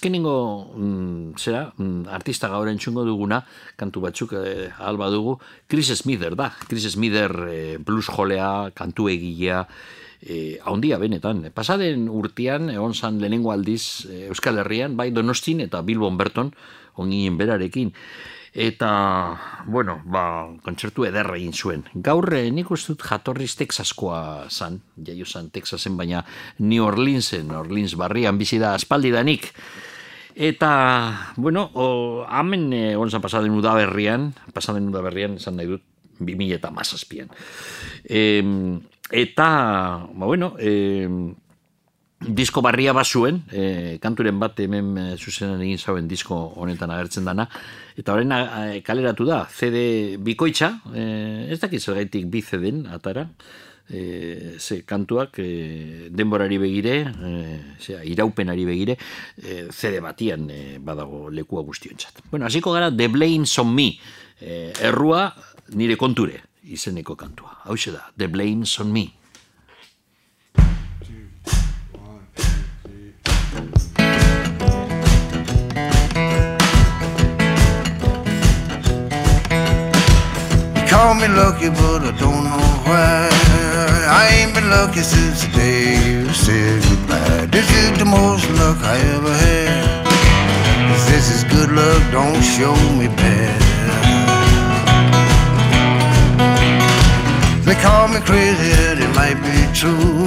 azkenengo mm, zera, mm, artista gaur entzungo duguna, kantu batzuk eh, alba dugu, Chris Smither da. Chris Smither eh, blues jolea, kantu egilea, eh, e, haundia benetan. Pasaden urtean, egon zan lehenengo aldiz eh, Euskal Herrian, bai Donostin eta Bilbon Berton, onginen berarekin. Eta, bueno, ba, kontzertu ederra egin zuen. Gaur, eh, nik uste dut jatorriz Texaskoa zan, jaio zan Texasen, baina New Orleansen, Orleans barrian bizi da aspaldidanik. danik. Eta, bueno, o, hamen e, onzan pasaden udaberrian, pasaden udaberrian, esan nahi dut, 2000 eta mazazpian. E, eta, ba, bueno, e, disko barria bazuen, e, kanturen bat hemen e, zuzenan egin zauen disko honetan agertzen dana, eta horren kaleratu da, CD bikoitza, e, ez dakit zergaitik bi CD-en atara, e, ze kantuak e, denborari begire, e, zera, iraupenari begire, e, CD batian e, badago lekua guztiontzat. Bueno, hasiko gara The Blame's on Me, e, errua nire konture izeneko kantua. Hau da, The Blame's on Me. Call me lucky, but I don't know why. I ain't been lucky since the day you said goodbye. This is the most luck I ever had. This is good luck, don't show me bad. They call me crazy, and it might be true.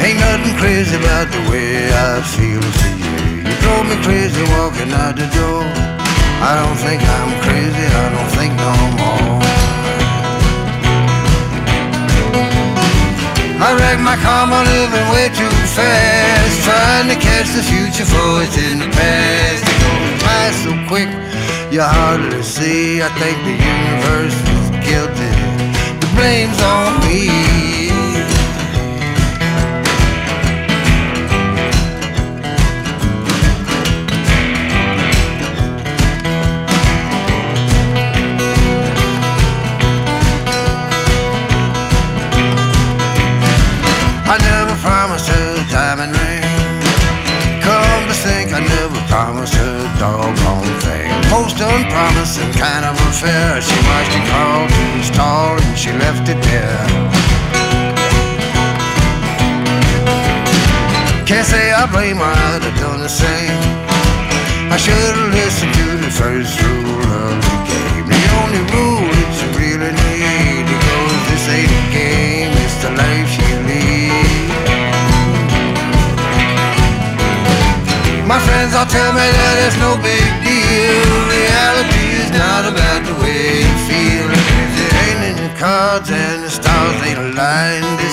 Ain't nothing crazy about the way I feel for you. You drove me crazy walking out the door. I don't think I'm crazy, I don't think no more. I wreck my car, karma living way too fast Trying to catch the future for it's in the past. It goes by so quick you hardly see. I think the universe is guilty. The blame's on me Most unpromising kind of affair. She watched it crawl to the stall and she left it there. Can't say I blame her, I'd have done the same. I should have listened to the first rule of the game. The only rule that you really need because this ain't a game, it's the life you lead. My friends all tell me that it's no big deal. Reality is not about the way you feel. If it ain't in the cards and the stars ain't aligned,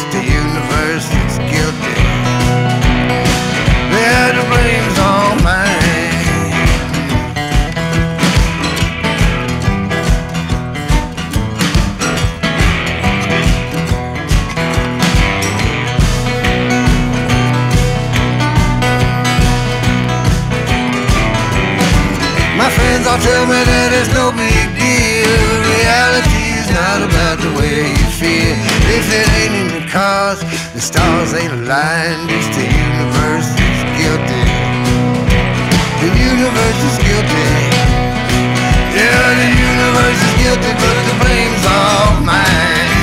tell me that it's no big deal. Reality is not about the way you feel. If it ain't in the cards, the stars ain't aligned. It's the universe that's guilty. The universe is guilty. Yeah, the universe is guilty, but the blame's all mine.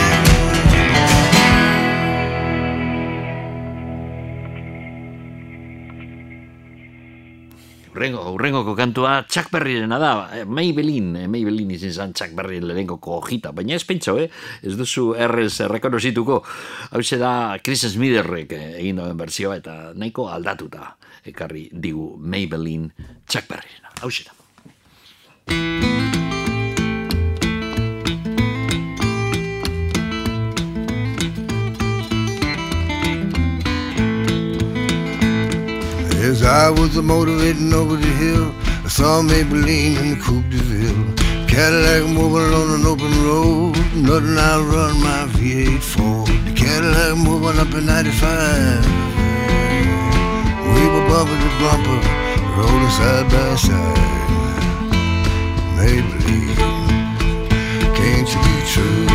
Urrengo, urrengoko kantua Chuck Berryrena da, eh, Maybelline, eh, Maybelline izin zan Chuck Berry lehenkoko hojita, baina ez pentso, eh? ez duzu errez errekonosituko, hau da Chris Smitherrek eh, egin duen berzioa eta nahiko aldatuta ekarri digu Maybelline Chuck Berryrena, hau da. As I was a motivating over the hill, I saw Maybelline in the Coupe de Ville. Cadillac moving on an open road, nothing I'll run my V8 for. The Cadillac moving up in 95. We were bumper to bumper, rolling side by side. Maybelline, can't you be true?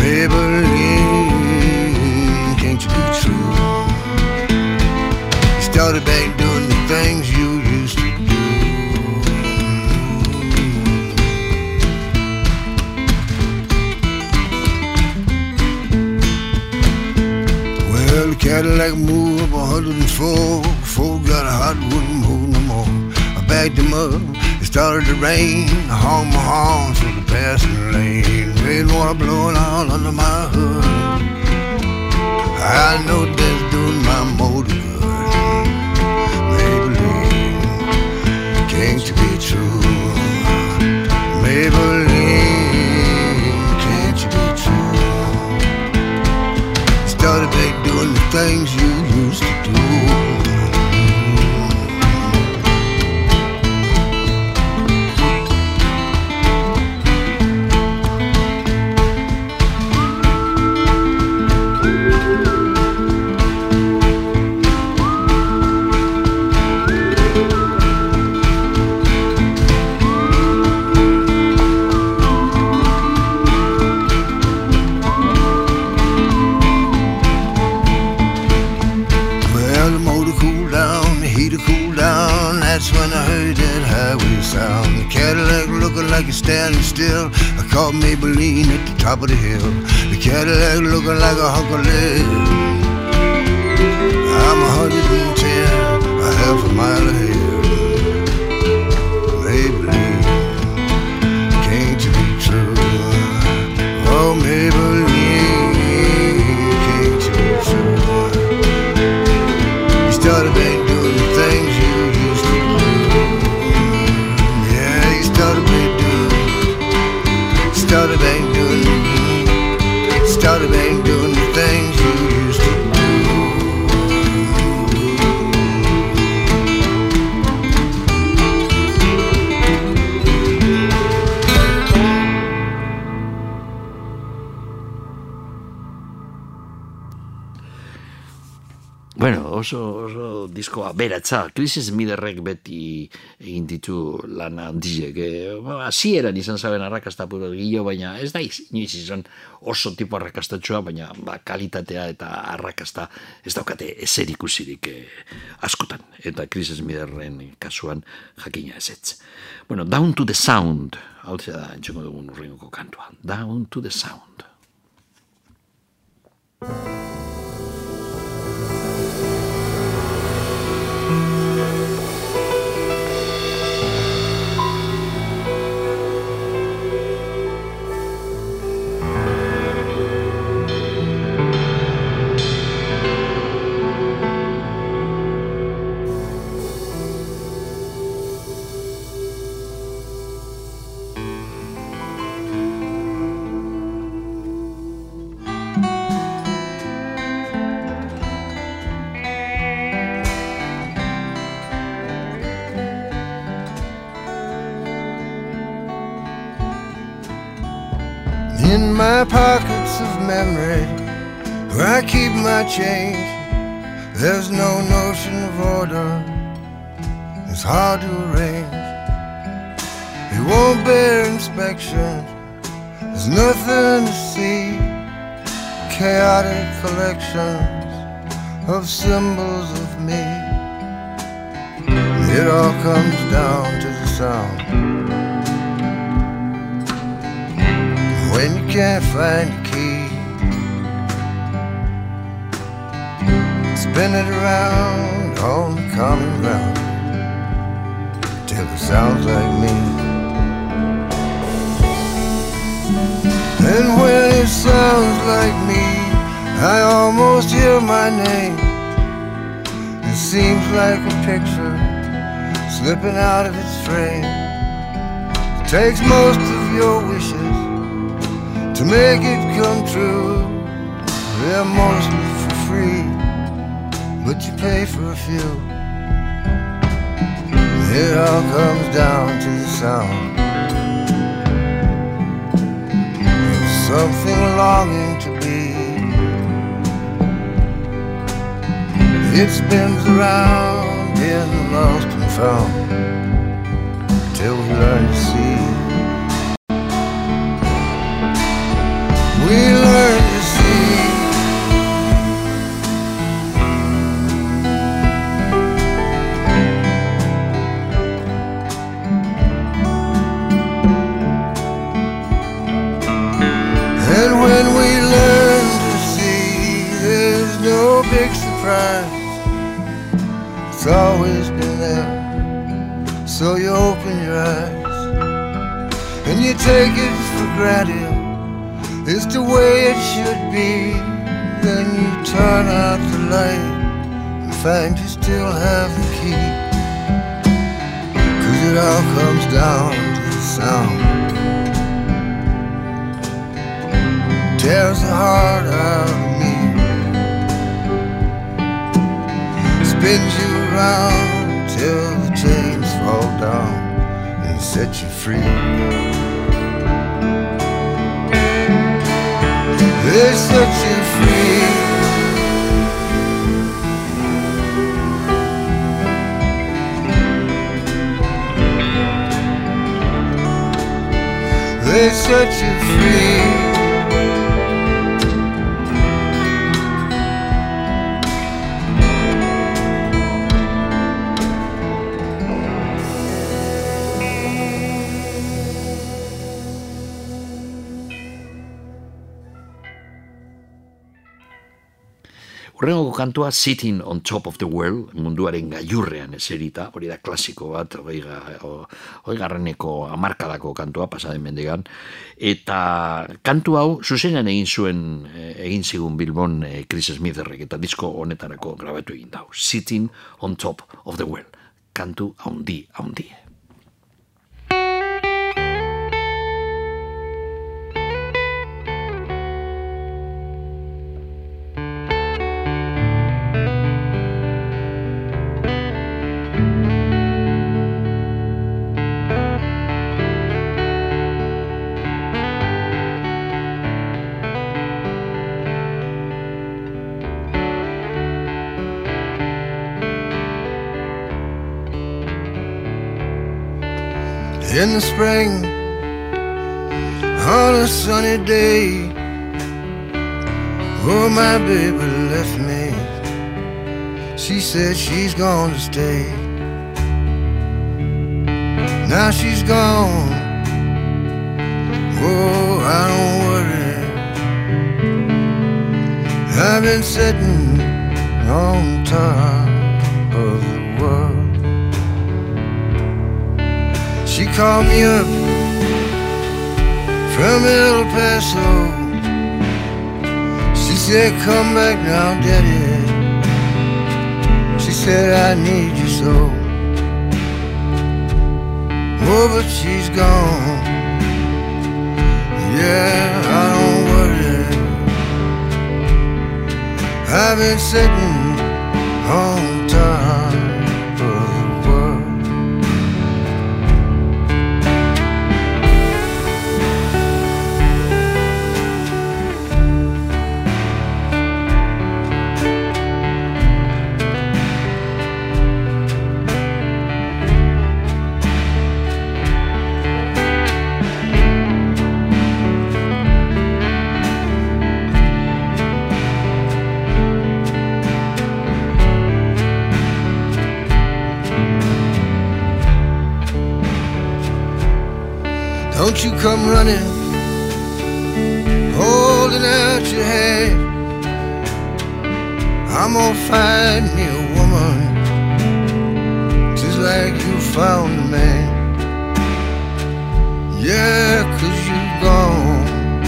Maybelline, started back doing the things you used to do. Well, the Cadillac moved up 104 before it got hot, wouldn't move no more. I backed him up, it started to rain. I honked my horn through the passing lane. Rainwater blowing all under my hood. I know that's doing my motor can't you be true? Can't you be true? Started back doing the things you used to do. Cooled down. That's when I heard that highway sound. The Cadillac looking like it's standing still. I caught Maybelline at the top of the hill. The Cadillac looking like a hunk of lead. I'm a hundred and ten, a half a mile ahead. Maybelline, can't you be true? Oh, Maybelline, oso, oso disko aberatza, Chris Smitherrek beti egin ditu lan handiek. Eh, ba, Hasieran izan zaben arrakasta puro gillo, baina ez da inoiz izan oso tipo arrakastatxoa, baina ba, kalitatea eta arrakasta ez daukate ezer ikusirik eh, askotan. Eta Chris Smitherren kasuan jakina ezetz. Bueno, Down to the Sound, hau da, entxengo dugun urrengoko kantua. Down to the Sound. My pockets of memory, where I keep my change, there's no notion of order. It's hard to arrange. It won't bear inspection. There's nothing to see. Chaotic collections of symbols of me. It all comes down to the sound. When you can't find a key. Spin it around on the common ground till it sounds like me. And when it sounds like me, I almost hear my name. It seems like a picture slipping out of its frame. It takes most of your wishes to make it come true. They're mostly for free, but you pay for a few. It all comes down to the sound of something longing to be. It spins around in the lost and found till we learn to see. We learn Sitting on Top of the World, munduaren gailurrean eserita, hori da klasiko bat, hori, hori garraneko amarkadako kantua, pasaden mendegan, eta kantu hau, zuzenan egin zuen, eh, egin zigun Bilbon eh, Chris Smitherrek, eta disko honetarako grabatu egin dau, Sitting on Top of the World, kantu haundi, haundi. In the spring on a sunny day. Oh, my baby left me. She said she's gonna stay. Now she's gone. Oh, I don't worry. I've been sitting on top of the world. Called me up from El Paso. She said, Come back now, Daddy. She said, I need you so. Oh, but she's gone. Yeah, I don't worry. I've been sitting on Don't you come running, holding out your hand. I'm gonna find me a woman, just like you found a man. Yeah, cause you're gone.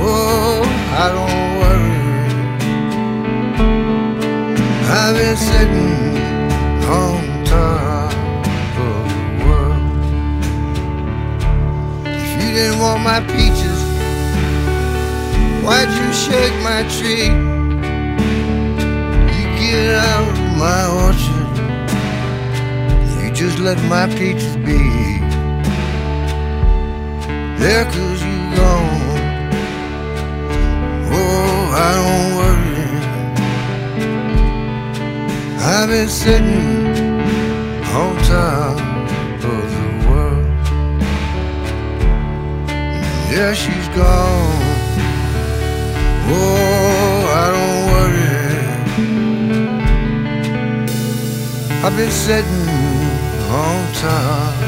Oh, I don't worry. I've been sitting on didn't want my peaches, why'd you shake my tree? You get out of my orchard. You just let my peaches be. There, cause you gone. Oh, I don't worry. I've been sitting on top Yeah, she's gone. Oh, I don't worry. I've been sitting on top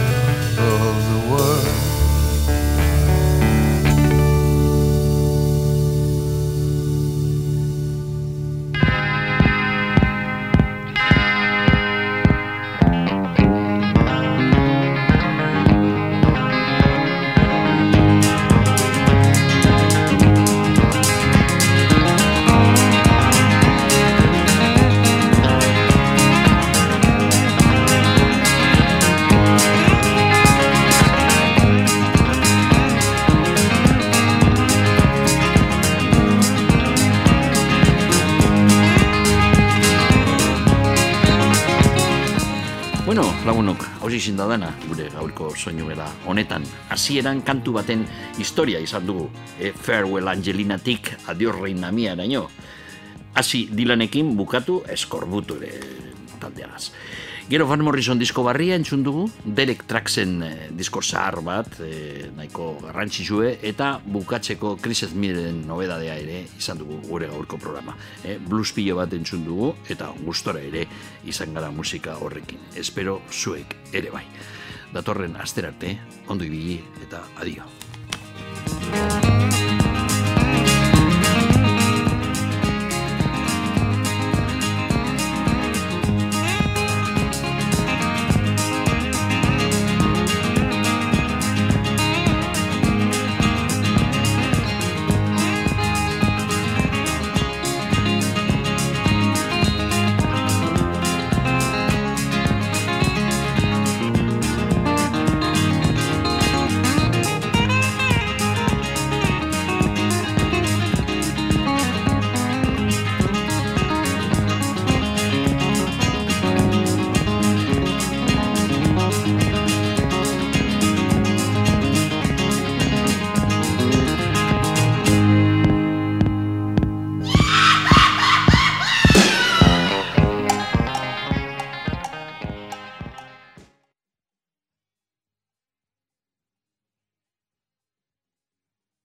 lagunok, hausi izin da dana, gure gaurko soinu bera honetan. Hasieran kantu baten historia izan dugu, e, Farewell Angelinatik adios reina mia eraino. Hasi dilanekin bukatu eskorbutu ere. Gero Van Morrison disko barria entzun dugu, Derek Traxen eh, disko zahar bat, eh, nahiko garrantzitsue, eta bukatzeko Chris Smithen nobedadea ere izan dugu gure gaurko programa. Eh, blues pilo bat entzun dugu, eta gustora ere izan gara musika horrekin. Espero zuek ere bai. Datorren asterarte, ondo ibili eta adio.